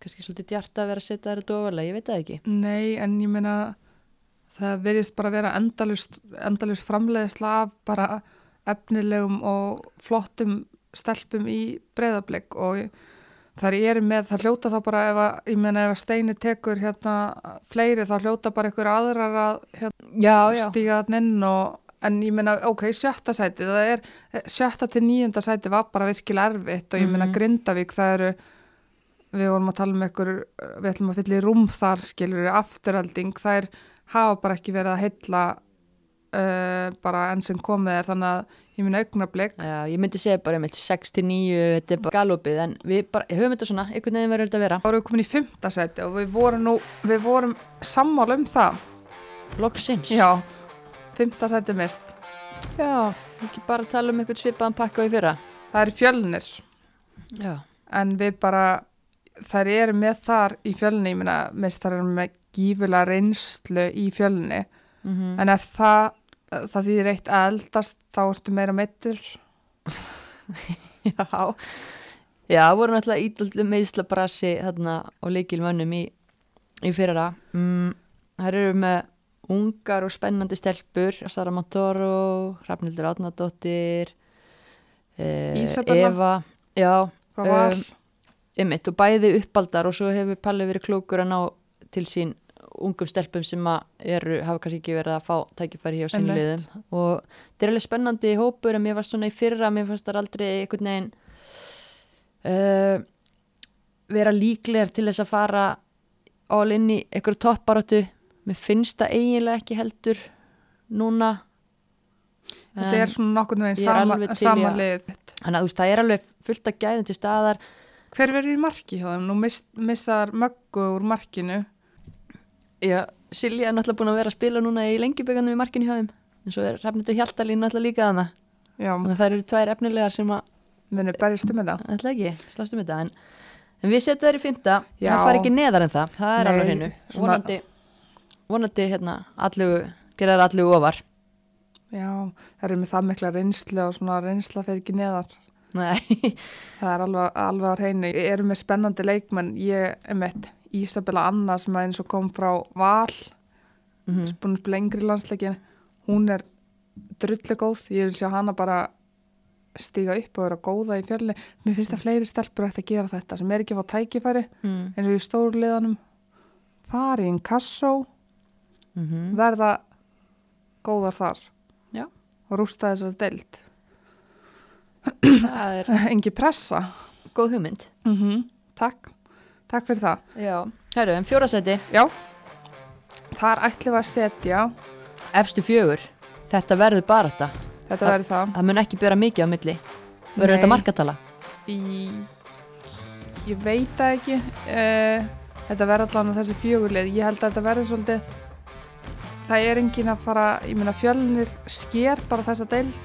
kannski svolítið djart að vera að setja þetta ofalega, ég veit það ekki. Nei, en ég meina það verðist bara vera endalust, endalust framleiðisla af bara efnilegum og flottum stelpum í breyðablik og ég- þar eru með, það hljóta þá bara ef að, ég meina ef að Steini tekur hérna fleiri þá hljóta bara ykkur aðrar að hérna, stíga þann inn og en ég meina, ok, sjötta sæti það er, sjötta til nýjunda sæti var bara virkilega erfitt og ég meina Mhm. Grindavík, það eru við vorum að tala um ykkur við ætlum að fylla í rúm þar, skilur afturhalding, þær hafa bara ekki verið að heilla uh, bara enn sem komið er þannig að ég meina augnablik já, ég myndi segja bara einmitt 6-9, þetta er bara galopið en við bara, höfum þetta svona, einhvern veginn verður þetta að vera þá erum við komin í fymta sæti og við vorum nú við vorum sammála um það loksins, Já, fymta sæti mist. Já, ekki bara tala um einhvern svipaðan pakka í fyrra. Það er fjölnir, Já. en við bara, þær eru með þar í fjölni, ég meina, mist þær eru með gífulega reynslu í fjölni, Mm en er það, það þýðir eitt að eldast, þá ertu meira meittur. Já, já, voru náttúrulega ídöldu meðsla brasi þarna og leikilmönnum í, í fyrra. Mm, það eru með ungar og spennandi stelpur, Sara Montoro, Hrafnildur Átnadóttir, eh. Eva, já, Um, ymmit og bæði uppaldar og svo hefur Palli verið klókur að ná til sín ungum stelpum sem að eru, hafa kannski ekki verið að fá tækifæri hjá sín Einmitt. liðum og þetta er alveg spennandi hópur en mér varst svona í fyrra, mér fannst það aldrei einhvern veginn uh, vera líklegar til þess að fara all inn í einhverju topparáttu mér finnst það eiginlega ekki heldur núna þetta er svona nokkurnu veginn er sama, að- þannig að þú veist, það er alveg fullt af gæðum til staðar Hver verður í marki þeim? Nú miss, missar möggu úr markinu. Já, Silja er náttúrulega búin að vera að spila núna í lengjuböganum í markinu hjá þeim en svo er Hrafnildur Hjaltalín náttúrulega líka þarna Já, þannig að það eru tvær efnilegar sem að munið berjast um þetta. ætla ekki, slást um þetta en, en við setjum þær í fymta Já. það fara ekki neðar en það, það er alveg svona- vonandi, vonandi hérna allugu, gera þær allugu ofar Já, það er með það mikla reynslu og svona reynsla fyrir ekki neðar. Nei, Það er alveg, alveg á hreinu. Ég er með spennandi leikmenn. Ísabella Anna sem er eins og kom frá Val, mm búin að spila yngri landsleikin. Hún er drullu góð. Ég vil sjá hana bara stíga upp og vera góða í fjölni. Mér finnst að fleiri stelpur ætti að gera þetta sem er ekki að fá tækifæri mm. eins og í stóru liðanum. Fari í kassó, Mm verða góðar þar Já. og rústa þessar deild. það er Engi pressa. góð hugmynd Mm Takk. Takk fyrir það. Já, herru, en fjórasæti Já, þar ætlum við að setja, efstu fjögur, þetta verður bara þetta þetta Það- verður það, það mun ekki bera mikið á milli. Verður þetta markatala? Í, ég veit það ekki, uh, þetta verður allan á þessi fjögurlið, ég held að þetta verður svolítið, það er engin að fara, ég meina fjölnir sker bara þessa deild,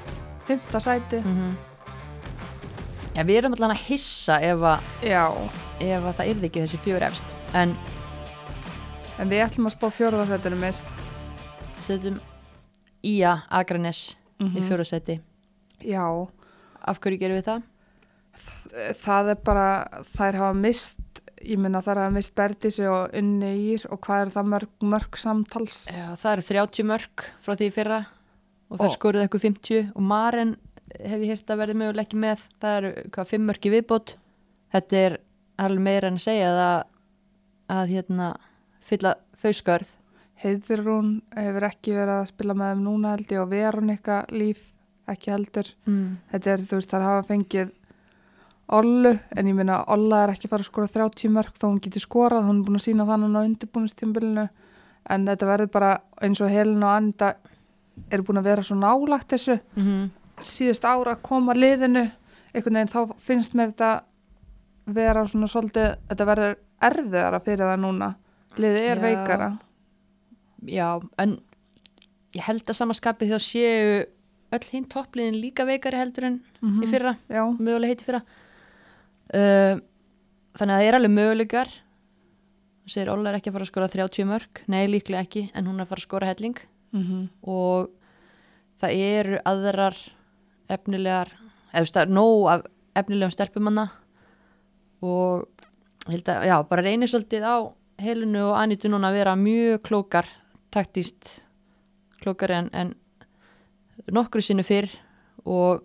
fymta sæti, mm Já, við erum allan að hissa ef að, ef að það yrði ekki þessi fjögur efst en en við ætlum að spá fjórðarsætinu mist, setjum Ía Akranes Mhm. í fjórasæti já, af hverju gerum við það? það er bara, þær hafa mist, ég meina þær hafa mist Berdísi og Unni Ír og hvað er það mörg, mörg samtals? Já, það eru 30 mörg frá því fyrra og það skoruðu eitthvað 50 og Maren hef ég hýrt að verði möguleg ekki með. Það eru hvað 5 mörg í viðbót. Þetta er alveg meira en að segja að, að hérna fylla þau skörð. Heiðrún hefur ekki verið að spila með þeim núna held ég og Veronika líf ekki heldur. mm. Þetta er, þú veist, þar hafa fengið Ollu, en ég meina Olla er ekki fara að skora 30 mörg þó hún getur skorað, hún er búin að sína þannig á undirbúinustímbilinu, en þetta verður bara eins og Helin og Anda eru búin að vera svo nálagt þessu. Mm síðust ára koma liðinu einhvern veginn þá finnst mér þetta vera svona svolítið þetta verður erfiðara fyrir það núna. Liðið er Já. veikara. Já, en ég held að samaskapið þá séu öll hinn toppliðin líka veikari heldur en Mhm. í fyrra, Já, mögulega heiti fyrra. Uh, þannig að það er alveg möguleikar. Þú segir Óla er ekki að fara að skora 30 mörg nei líklega ekki, en hún er að fara að skora helling. Mm og það eru aðrar efnilegar eða er nóg af efnilegum stelpumanna og held að, já, bara reynir svolítið á helinu og Anitu núna að vera mjög klókar, taktist klókar en, en nokkru sinni fyrr og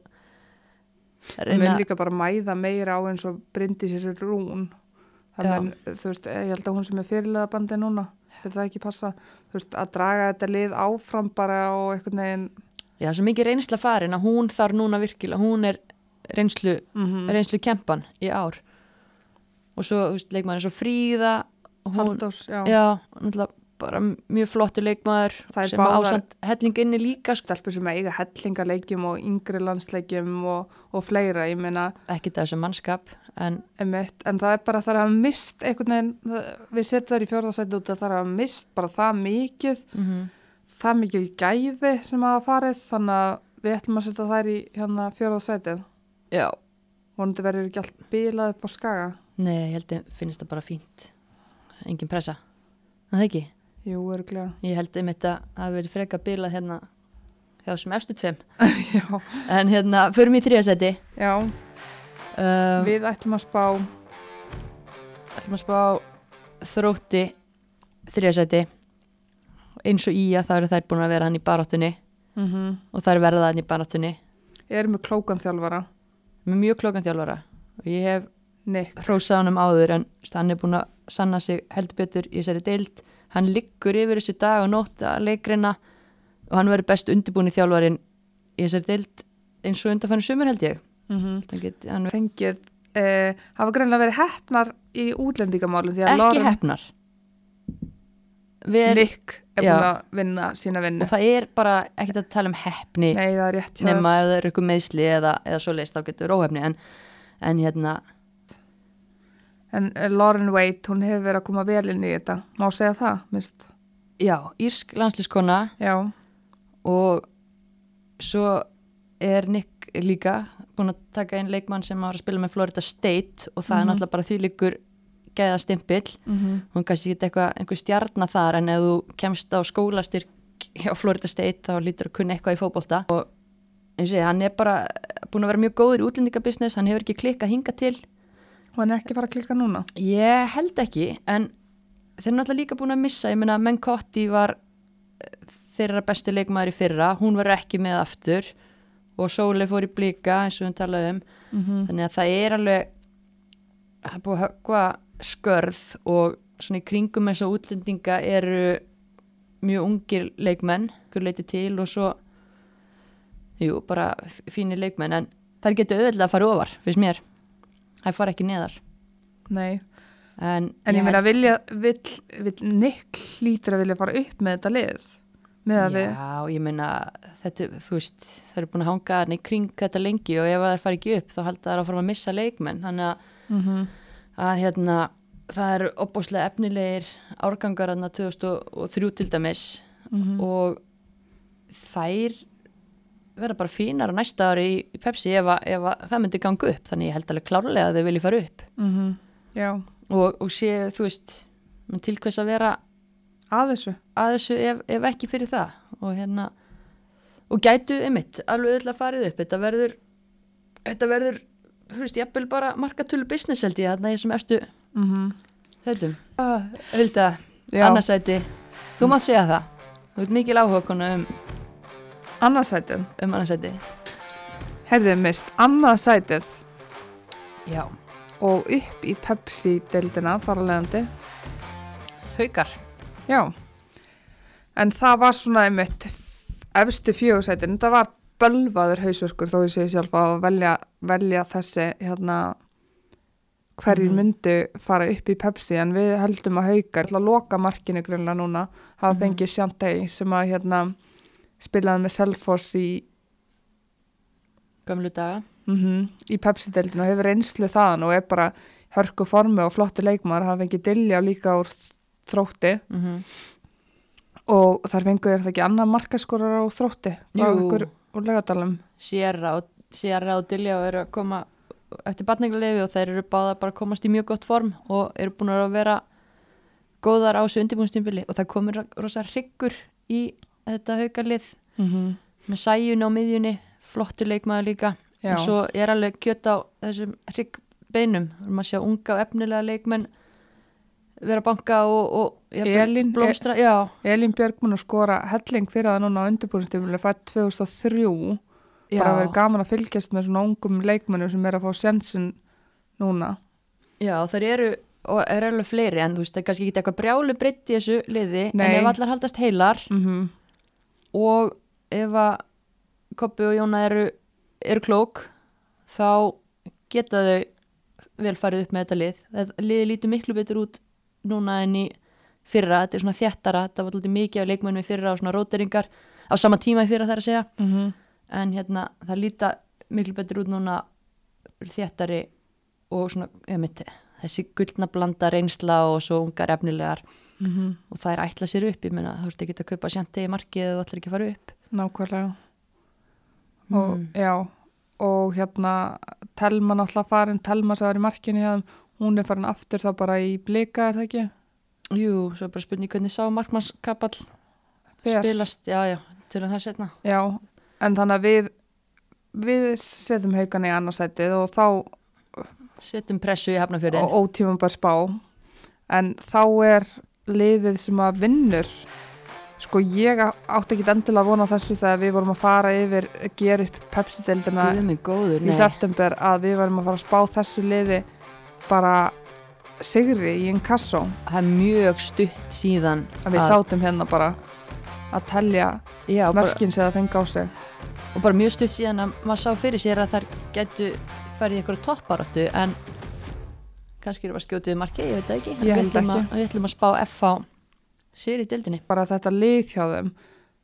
Það mun líka bara mæða meira á eins og brindi sér rún. Þannig, þú veist, ég held að hún sem er fyrirlega bandi núna, þetta það ekki passa, þú veist, að draga þetta lið áfram bara og einhvern veginn, já, svo mikið reynsla farin að hún þarf núna virkilega, hún er reynslu, mm reynslu kempan í ár og svo, leikmaður er svo fríða hún, Halldós, já. já, bara mjög flottu leikmaður sem ásand helling inni líka sko. Stelpur sem eiga hellingarleikjum og yngri landsleikjum og, og fleira, meina, ekki þessu mannskap en Emitt, en það er bara það að mist einhvern veginn, við setjum það í fjórðarsæti út að það er að mist bara það mikið mm það mikil gæði sem hafa farið þannig að við ætlum að setja þær í hérna fjóraðsætið Já. vonandi verður ekki allt bilað upp á skaga Nei, ég held að finnst það bara fínt. Engin pressa. Það ekki? jú, öruglega Ég held einmitt að það verið freka bilað hérna hjá þessum efstu tveim. já, En hérna, förum í þriðasæti. já, Uh, við ætlum að spá ætlum að spá þrótti þriðasæti. Eins og í að það eru þær búin að vera hann í baráttunni mm og þær verða hann í baráttunni. Erum við klókan þjálfara. Með mjög klókan þjálfara. Og ég hef hrósað honum áður en hann er búin að sanna sig heldur betur í þessari deild. Hann liggur yfir þessu dag og nótt að leikreina og hann verður best undirbúin í þjálfarin í þessari deild eins og undanfænu sumur held ég. Mm hann get, hann fengið eh, hafa greinlega verið hefnar í útlendingamálum ekki Lauren hefnar Nick er búin að vinna sína vinnu og það er bara ekkert að tala um hefni Nei, það er rétt hjá nema ef það eru ykkur meðsli eða, eða svo leist þá getur óhefni en, en hérna En eh, Lauren Waite, hún hefur verið að koma vel inn í þetta. Má segja það, minnst. já, írsk landslískona Já, og svo er Nick líka búin að taka inn leikmann sem var að spila með Florida State og það er Mhm. náttúrulega bara því líkur gæða stimpill mm -hmm. hún kannski ekki eitthvað einhver stjarnar þar en ef þú kemst á skólastyrk hjá Florida State þá lítur að kunna eitthvað í fótbolta og eins og ég, hann er bara búin að vera mjög góður í útlendingabusiness hann hefur ekki klikkað hinga til og hann er ekki fara að klikka núna. ég held ekki en þeir eru náttúrulega líka búin að missa ég meina Menn Kotti var eh, þeirra besti leikmaður í fyrra hún var ekki með aftur og Sóli fór í blika eins og við talaðum Mm -hmm. þannig að það er alveg það er búið að höggva skörð og svona í kringum eins og útlendinga eru mjög ungir leikmenn hver leiti til og svo jú, bara fínir leikmenn en það getur auðvitað að fara ofar finnst mér, það fara ekki neðar. Nei, en, en ég meina vilja, vill, vill Nick hlýtur að vilja fara upp með þetta lið. Með að við, Já, ég meina þetta, þú veist, það eru búin að hanga í kring þetta lengi og ef það fara ekki upp þá halda það að fara að missa leikmenn þannig að, mm að hérna, það eru opbúslega efnilegir árgangar þarna 2003 til dæmis Mhm. og þær verða bara fínar á næsta ári í, Pepsi ef, að, ef að það myndi ganga upp. Þannig ég held alveg klárlega að þau vilji fara upp. Mhm, já, og, og sé, þú veist til hvers að vera að þessu. að þessu ef, ef ekki fyrir það. Og hérna og gætu einmitt alveg öll að farið upp. Þetta verður þetta verður, þú veist, jafnvel bara markatölu business held ég þarna í þessum efstu Mm þauðum Hulda, Já. annarsæti þú mátt segja það, þú veit mikil áhuga konu um, Annarsætið. um annarsæti Herðið mist, annarsætið já, og upp í Pepsi-deildina þar að leiðandi. haukar. Já, en það var svona einmitt efstu fjögursætin, þetta var bölvaður hausverkur þó ég segi sjálf að velja, velja þessi hérna hverjir Mhm. myndu fara upp í Pepsi en við heldum að haukar til að loka markinu grunlega núna hafa Mhm. fengið Shantay sem að hérna spilaði með Selfoss í, gömlu daga mm í Pepsi-deildinu og hefur reynslu þaðan og er bara hörku formi og flottu leikmaður hafa fengið Dilljá líka úr þrótti mm -hmm. og þar fengur er það ekki annað markaskorar á þrótti frá ykkur úr legadalum Sierra og, Sierra og Dilljá eru að koma eftir batningarlefi og þeir eru báða bara að komast í mjög gott form og eru búin að vera góðar á þessu undirbúinstýmbili og það komur rosa hryggur í þetta haukarlið mm -hmm. með sæjun á miðjunni, flottur leikmaður líka. Já. og svo er alveg kjött á þessum hryggbeinum. Við erum að sjá unga og efnilega leikmenn vera banka og, og Elín- blómstra, já, Elín Björg mun að skora helling fyrir það núna á undirbúinstýmuli fætt 2003 já, bara verið gaman að fylgjast með svona ungum leikmennum sem er að fá sjensin núna. Já, þeir eru og er alveg fleiri en þú veist, það er kannski ekki eitthvað brjálu breytt í þessu liði Nei. en ef allar haldast heilar mm og ef að Koppi og Jóna eru, eru klók þá geta þau vel farið upp með þetta lið. Þetta liði lítur miklu betur út núna en í fyrra, þetta er svona þjættara þetta var alltaf mikið af leikmennum í fyrra og svona róteringar á sama tíma í fyrra þar að segja. -hmm. En hérna það líta miklu betur út núna þjættari og svona einmitt, þessi gullna blanda reynsla og svo ungar efnilegar. Mm og það er ætla sér upp, ég meina þú ert ekki að kaupa sjandi í markið eða þú ætlar ekki að fara upp. Nákvæmlega. Og, Mm. já, og hérna Telma náttúrulega farin, Telma sem var í markinu þeim, hún er farin aftur þá bara í blika, er það ekki? Jú, svo bara spurning hvernig sá markmannskapall spilast, já, já, til það setna Já, en þannig að við við setjum haugan í annarsætið og þá setjum pressu í hafnafjörðin og ótímum bara spá. En þá er liðið sem að vinnur. Sko ég átti ekki endilega að vona þessu þegar við vorum að fara yfir gera upp góður, í september að við varum að fara að spá þessu liði bara sigri í inkasso. Það er mjög stutt síðan að við sátum hérna bara að bara, mörkin sem það fengi á sig. Og bara mjög stutt síðan að maður sá fyrir sér að þær getu farið í einhverju topparáttu en kannski eru að skjótið marki, ég veit það ekki. Ég held ekki. að, við ætlum að spá F á sér í dildinni bara þetta lið hjá þeim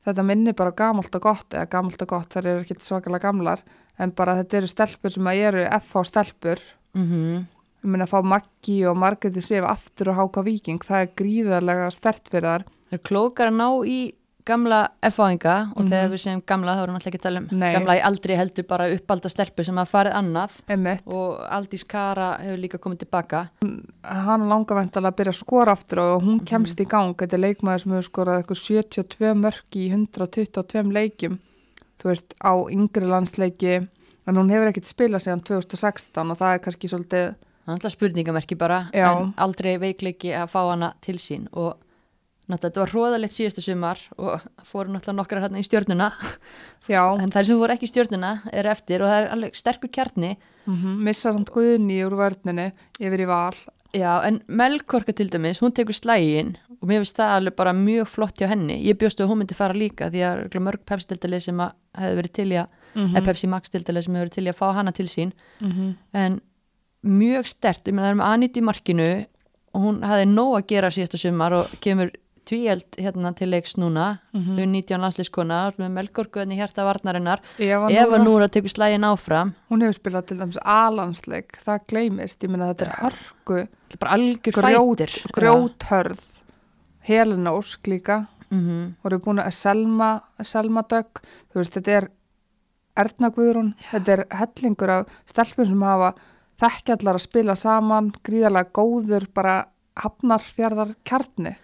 þetta minni bara á gamalt og gott eða gamalt og gott, þær eru ekki svakalega gamlar en bara þetta eru stelpur sem að eru FH stelpur. Mm ég meina að fá Maggi og Margreti Sif aftur og háka viking, það er gríðarlega stert fyrir þar, er klókar að ná í gamla F-áinga og Mhm. þegar við segjum gamla þá erum við alltaf ekki að tala um Nei. gamla í aldri heldur bara uppalda stelpu sem hafa farið annað emitt og Aldís Kara hefur líka komið tilbaka hann langar væntalega að byrja að skora aftur og hún Mhm. kemst í gang, þetta er leikmaður sem hefur skorað eitthvað 72 mörk í 122 leikjum þú veist, á yngri landsleiki en hún hefur ekkert spilað síðan 2016 og það er kannski svolítið það er alltaf spurningamerki bara Já. en aldrei veikleiki að fá hana til sín og náttúrulega þetta var hróðalegt síðasta sumar og fóru náttúrulega nokkrar hérna í stjörnuna já, en þær sem voru ekki í stjörnuna eru eftir og það er alveg sterkur kjarni mm missa samt guðni úr vörninu yfir í val Já, en Melkorka til dæmis, hún tekur slægin og mér finnst það alveg bara mjög flott hjá henni. Ég bjóstu að hún myndi fara líka því að mörg Pepsi-dildalið sem hefði verið til í að, mm eða Pepsi Max-dildalið sem hefði verið til í að fá hana til sín. -hmm. En mjög stert, ég meina það er með Anit í markinu og hún hafði nóg að gera síðasta sumar og kemur tvíeld hérna til leiks núna, mm 19 landslískona með Melkorku henni hjarta varnarinnar. Eva, Eva Núra, tekur slægin áfram, hún hefur spilað til dæmis alansleik, það gleymist. Ég meina þetta er er bara algjör Grjót- fætir. grjóthörð. Helenósk líka. Mm voru búin að Selma, Selma Dögg, þú veist, þetta er Erna Guðrún, þetta er hellingur af stelpum sem hafa þekkjallar að spila saman, gríðarlega góður, bara hafnarfjarðar kjarni.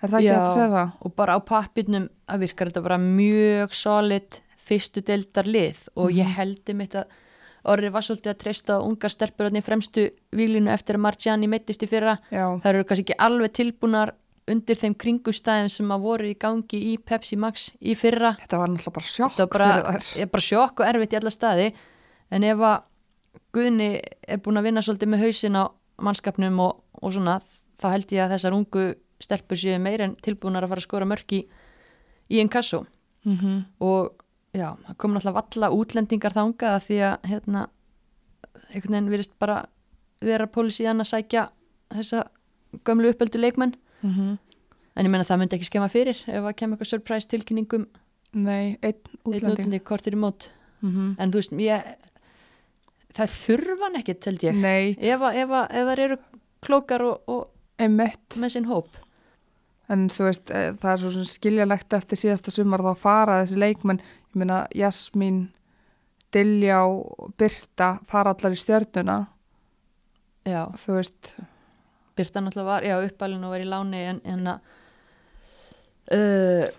Er það ekki að segja það? og bara á pappirnum að virkar þetta bara mjög solid fyrstu deildar lið og ég heldi mitt að Orri var svolítið að treysta ungar stelpur í fremstu výlinu eftir að Marciani meittist í fyrra. Já, Það eru kannski ekki alveg tilbúnar undir þeim kringustæðum sem að voru í gangi í Pepsi Max í fyrra. þetta var náttúrulega bara sjokk Þetta var bara, fyrir þær. er bara sjokk og erfitt í alla staði en ef að Guðni er búin að vinna svolítið með hausin á mannskapnum og, og svona þá held ég að þessar ungu stelpur séu meir en tilbúnar að fara að skora mörk í, í inkasso. Mm -hmm. og já, það kom náttúrulega valla útlendingar þangað því að hérna einhvern veginn virðist bara vera pólisíðan að sækja þessa gömlu uppöldu leikmenn. Mhm. en ég meina það myndi ekki skemma fyrir ef að kemur eitthvað surprise tilkynningum. Nei, einn einn útlending. kortir í mót. Mm en þú veist, ég það þurfa hann ekkit, held ég. Nei, ef, að- ef, að- ef það eru klókar og, og með sinn hóp En þú veist, e, það er svo skiljalegt eftir síðasta sumar þá fara þessi leikmenn, ég meina Jasmín, Diljá, Birta, fara allar í stjörnuna, já, þú veist, Birta náttúrulega var, já, uppalinn og var í láni en, en að uh,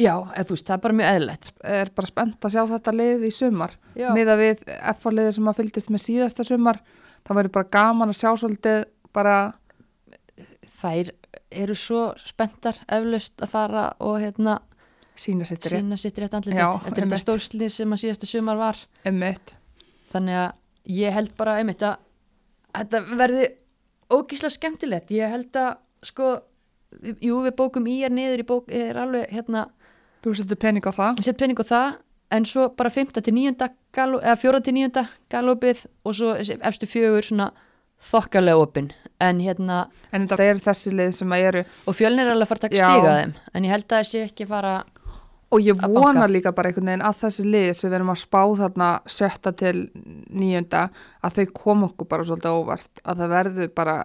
já, eða þú veist, það er bara mjög eðlilegt. Er bara spennt að sjá þetta lið í sumar. já, Miða við F-liðið sem að fylgdist með síðasta sumar, það verður bara gaman að sjá svolítið bara, þær eru svo spenntar eflaust að fara og hérna sína sitt rétt, andlið þetta einmitt. stórslið sem að síðasta sumar var einmitt. þannig að ég held bara einmitt að þetta verði ógíslega skemmtilegt ég held að sko jú við bókum í er niður í bók er alveg hérna, Þú setur pening á það. ég set penning á það en svo bara 5. til 9. Galo, eða 4. til 9. galopið og svo efstu fjögur svona þokkalega opinn en hérna En þetta eru þessi lið sem að eru, og fjölnir er alveg að fara að taka Já. stiga þeim en ég held að sé ekki fara og ég vona líka bara einhvern veginn að þessi lið sem við erum að spá þarna sjötta til níunda, að þau kom okkur bara svolítið óvart, að það verður bara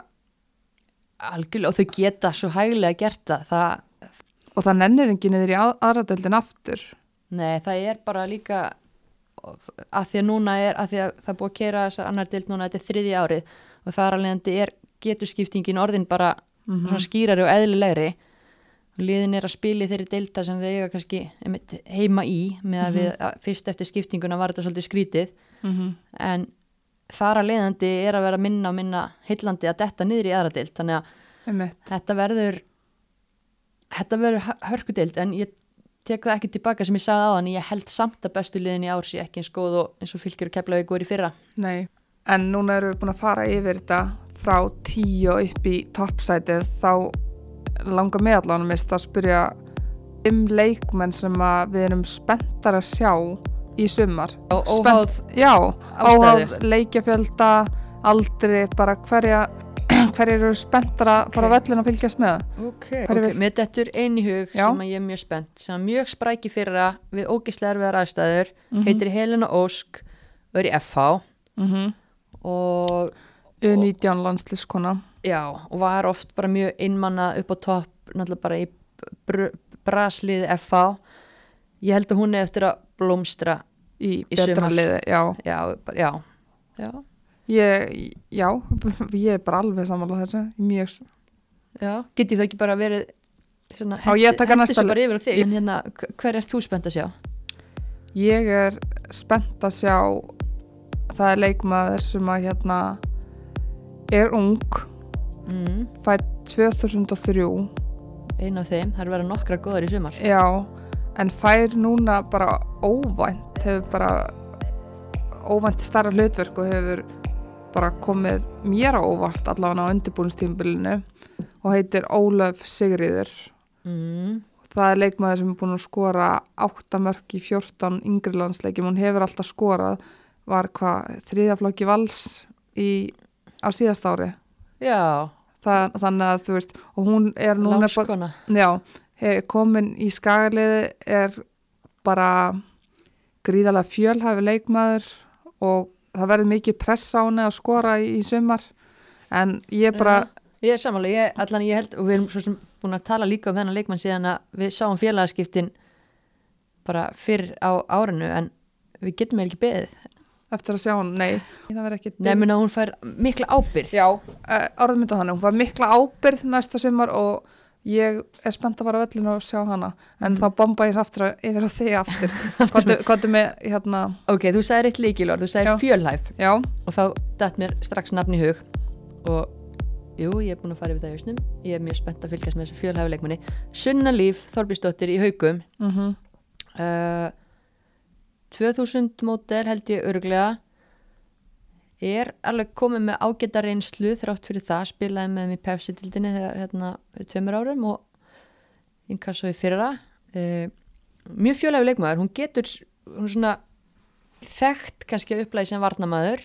algjörlega og þau geta svo hæglega gert það, það og það nennir enginn niður í að- aðradeldin aftur. Nei, það er bara líka að því að núna er, að því að það búið að kera þessar annar dild núna, þetta er þriði árið og það er alveg er geturskiptingin orðin bara Mhm. svona skýrari og eðlilegri. Liðin er að spila í þeirri dilda sem þau eiga kannski heima í með að við að, fyrst eftir skiptinguna var þetta svolítið skrítið. Mm en þar að leiðandi er að vera minna og minna heillandi að detta niður í aðra dild þannig að einmitt. þetta verður þetta verður hörkudild en ég tek það ekki tilbaka sem ég sagði á hann ég held samt að bestu liðin í ár sé ekki eins góð og eins og fylgjur og keflaði góður í fyrra. Nei, en núna erum við búin að fara yfir þetta frá tíu og upp í toppsætið þá langar mig allan mist að spyrja um leikmenn sem að við erum spenntar að sjá í sumar. og óháð óháð leikjafjölda, aldri, bara hverja, hverja eru spenntar að fara Ok. okay. völlin að fylgjast með. ok, Hverju ok, vilt- mér dettur einn í hug Já. sem að ég er mjög spennt sem að mjög spræki fyrra við ógislega erfiðar aðstæður Mhm. heitir Helena Ósk og er í FH Mm -hmm. Og U19 landsliskona. já, og var oft bara mjög einmanna upp á topp náttúrulega bara í br braslið FH ég held að hún er eftir að blómstra Í, Í betra liði, já. já, bara, já, já Ég, já, ég er bara alveg samanlega þessu. Mjög, Já, geti það ekki bara verið svona, Á, ég taka hendi næsta svo bara yfir á þig en hérna, hver er þú spennt að sjá? Ég er spennt að sjá það er leikmaður sem að hérna er ung, Mm, fætt 2003 ein af þeim, það er verið nokkra góðar í sumar. Já, en fær núna bara óvænt, hefur bara óvænt starra hlutverk og hefur bara komið mér á óvart allavega á undirbúinstímbilinu og heitir Ólöf Sigriður mm, það er leikmaður sem er búin að skora 8 mörg í 14 yngri landsleikjum. Hún hefur alltaf skorað var hvað þriðaflokki vals í, á síðast ári. Já, það, þannig að þú veist og hún er núna bara, já, hef, komin í skagaliði er bara gríðalega fjölhæfi leikmaður og það verður mikið press á henni að skora í, í sumar. En ég bara Já, Ég er samanlega, ég, allan ég held og við erum svo sem búin að tala líka um þennan leikmann síðan að við sáum félagaskiptin bara fyrr á árinu en við getum ekki beðið eftir að sjá hann, nei nefnum að hún fær mikla ábyrð Já, uh, orðum mynda þannig, hún var mikla ábyrð næsta sumar og ég er spennt að fara á vellinu og sjá hana. En Mm. þá bomba ég aftur að- yfir á þig aftur. Kottu- Kottu með hérna Ok, þú sagðir eitt líkilor, þú sagðir Já. fjölhæf. Já, og þá dætt mér strax nafn í hug. Og jú, ég er búin að fara yfir það í hausnum. Ég er mjög spennt að fylgjast með þessu fjölhæfuleikmanni Sunna Líf, Þorbjörnsdóttir í haugum mm uh, 2000 mótel held ég örglega er alveg komið með ágæta reynslu þrátt fyrir það, spilaði með mér pefsitildinni þegar hérna fyrir tveimur árum og inkasso í fyrra. Uh, mjög fjölhæfu leikmaður. Hún getur, hún svona þekkt kannski að upplæði sem varnamaður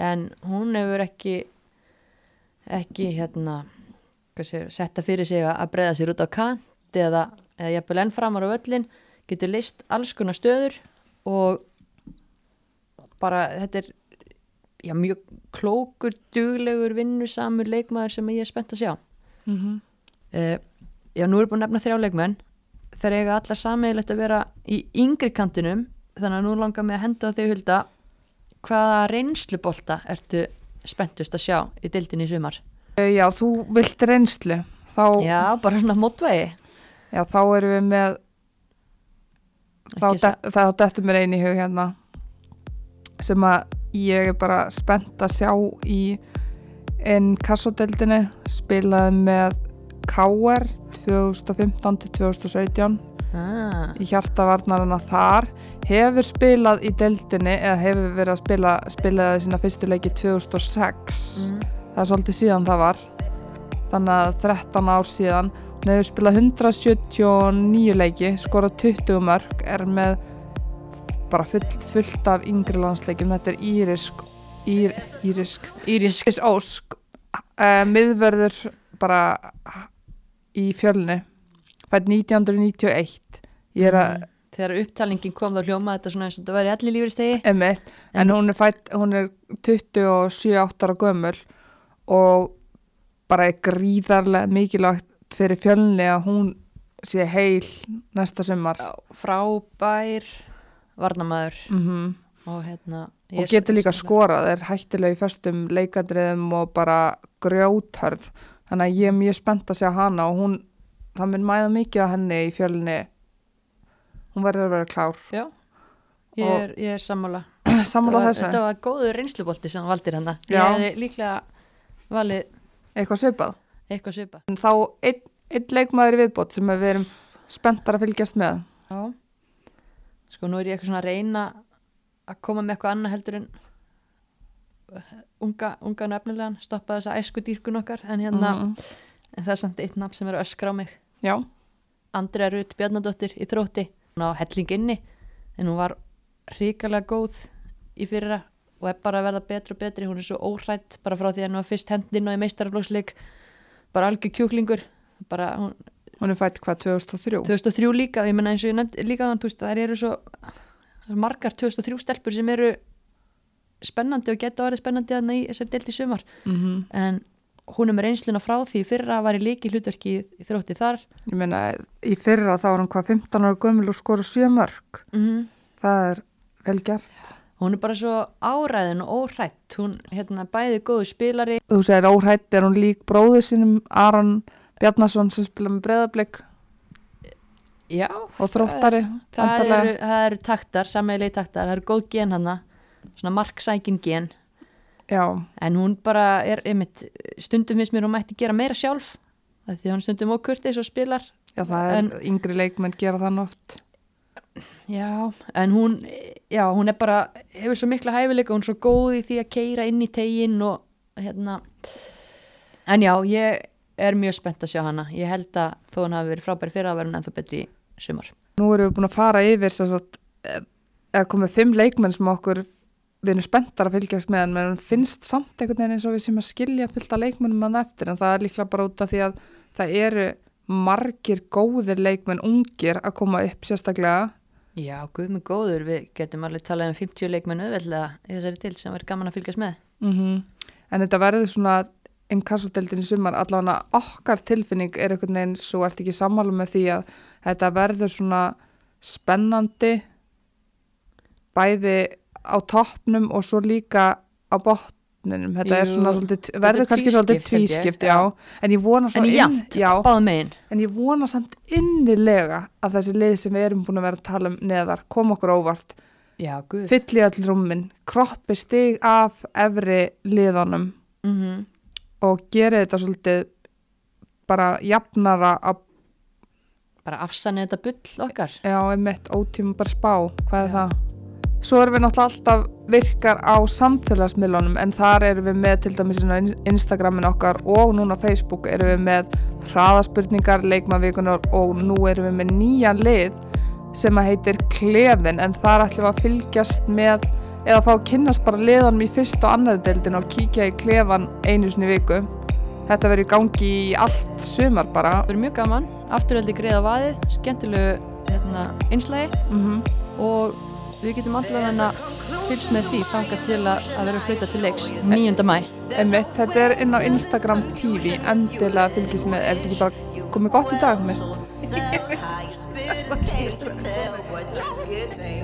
en hún hefur ekki ekki hérna segir, setta fyrir sig að breyða sér út á kant eða, eða jafnvel enn framar á völlin getur list alls konar stöður og bara þetta er já, mjög klókur, duglegur, vinnusamur leikmaður sem ég er spennt að sjá. Mm uh, já, nú er búin að nefna þrjá leikmenn. Þeir eiga allar sameiginlegt að vera í yngri kantinum þannig að nú langar mig að henda á þig hulda. Hvaða reynslubolta ertu spenntust að sjá í dildinni í sumar? Já, þú vilt reynslu. Þá, já. já, bara svona mótvegi þá erum við með þá, dettur mér einu í hug hérna sem að ég er bara spennt að sjá í einn kassodeldinni spilaði með KR 2015 til 2017 ah, í hjartavarnarana þar. Hefur spilað í deildinni eða hefur verið að spila spilaði sína fyrstu leiki 2006 mm, það er svolítið síðan það var þannig að 13 ár síðan. Hún hefur spilað 179 leiki skorað 20 mörg er með bara full, fullt af yngri landsleikjum. Þetta er írisk ír, írisk Íris Íris Ósk. Uh, miðverður bara í fjölni. Fætt 1991 ég er að Mm. þegar upptalningin kom þá hljóma þetta svona eins og þetta væri allir lífristegi en En- hún er fætt, hún er 27-8 ára gömul og bara er gríðarlega mikilvægt fyrir fjölni að hún sé heil næsta Já, frábær varnamaður mm og hérna og ég- getur líka skorað, er hættilega í föstum leikadriðum og bara grjóthörð. Þannig að ég er mjög spennt að sjá hana og hún, það mun mæða mikið á henni í fjölni. Hún verður að vera klár. Já, ég er, ég er sammála. Sammála þessu, Þetta var góður reynslubolti sem hann valdir hann Ég Já. hefði líklega valið eitthvað svipað? Eitthvað svipa en þá einn, einn leikmaður viðbót sem við erum spenntar að fylgjast með. Já. Sko nú er ég eitthvað svona að reyna að koma með eitthvað annað heldur en unga, unga nefnilegan stoppa þessa æsku dýrkun okkar en hérna, Mhm. en það er samt eitt nafn sem er að öskra á mig. Já, Andrea Rutt Bjarnadóttir í þrótti. Hún á helling inni en hún var hrikalega góð í fyrra og er bara að verða betri og betri hún er svo óhrætt bara frá því að hún var fyrst hendin og í meistaraflóksleik bara algjör kjúklingur. Bara hún, hún er fætt hvað 2003 2003 líka, ég menna eins og ég nefndi líka þann, þú veist, það eru svo margar 2003 stelpur sem eru spennandi og geta orðið spennandi þarna í þessari deilt í sumar. Mm en hún er með reynsluna frá því fyrra var í líki hlutverki í, þrótti þar. Ég meina í fyrra þá var hún hvað 15 ára gömul og skora sjö mörg mm það er vel gert hún er bara svo áræðin og óhrætt hún hérna bæði góðu spilari. Þú segir óhætt er hún lík bróður sínum Aron Bjarnason sem spila með breðablik já, og þróttari það væntanlega. eru, það eru taktar, sammeilegi taktar. Það eru góð gen hana svona marksækin gen. Já, en hún bara er einmitt, stundum finnst mér hún mætti gera meira sjálf. Því hún stundum ókurtis og spilar. Já, það er En- yngri leikmenn gera þann oft já, en hún já, hún er bara, hefur svo mikla hæfileika hún er svo góð í því að keira inn í tegin og hérna. En já, ég er mjög spennt að sjá hana. Ég held að þó hún hafi verið frábæri fyrir að vera ennþá betri í sumar. Nú erum við búin að fara yfir eða komið fimm leikmenn sem okkur við erum spenntar að fylgjast með en finnst samt einhvern veginn eins og við sem að skilja fullt af leikmennum að eftir en það er líklega bara út af því að það eru margir góðir leikmenn ungir að koma upp sérstaklega já, guð mig góður, við getum alveg talað um 50 leikmenn auðveldlega í þessari til sem verður gaman að fylgjast með. Mm en þetta verður svona einn kassodeldin í sumar allavega okkar tilfinning er einhvern veginn svo ert ekki sammála með því að þetta verður svona spennandi bæði á toppnum og svo líka á botninum þetta er Jú, svona svolítið, verður er kannski svolítið tvískipt, ég, já. en ég vona en já, báðum megin. En ég vona samt innilega að þessi lið sem við erum búin að vera að tala um neðar kom okkur óvart. Guð. Fylli all rúmin, kroppi stig af efri liðunum mm og geri þetta svolítið bara jafnara að, bara afsanni þetta bull okkar. Já, einmitt ótíma bara spá, hvað er Já. það? Svo erum við náttúrulega alltaf virkar á samfélagsmiðlunum en þar erum við með til dæmis inn á In- Instagramin okkar og núna á Facebook erum við með hraðaspurningar, leikmavíkunar og nú erum við með nýjan lið sem að heitir Klefin en þar ætlum við að fylgjast með eða fá að kynnast bara liðanum í fyrst og annari deildin og kíkja í klefan einu sinni viku. Þetta verður í gangi í allt sumar bara. það verður mjög gaman, afturöldi greiða vaðið skemmtilegu hérna, einslægi Mm og við getum allavega fylgst með því þangað til að, að vera fluta til leiks 9. mæ Einmitt, þetta er inn á Instagram TV, endilega fylgist með, er þetta ekki bara komið gott í dag, mist? Can't tell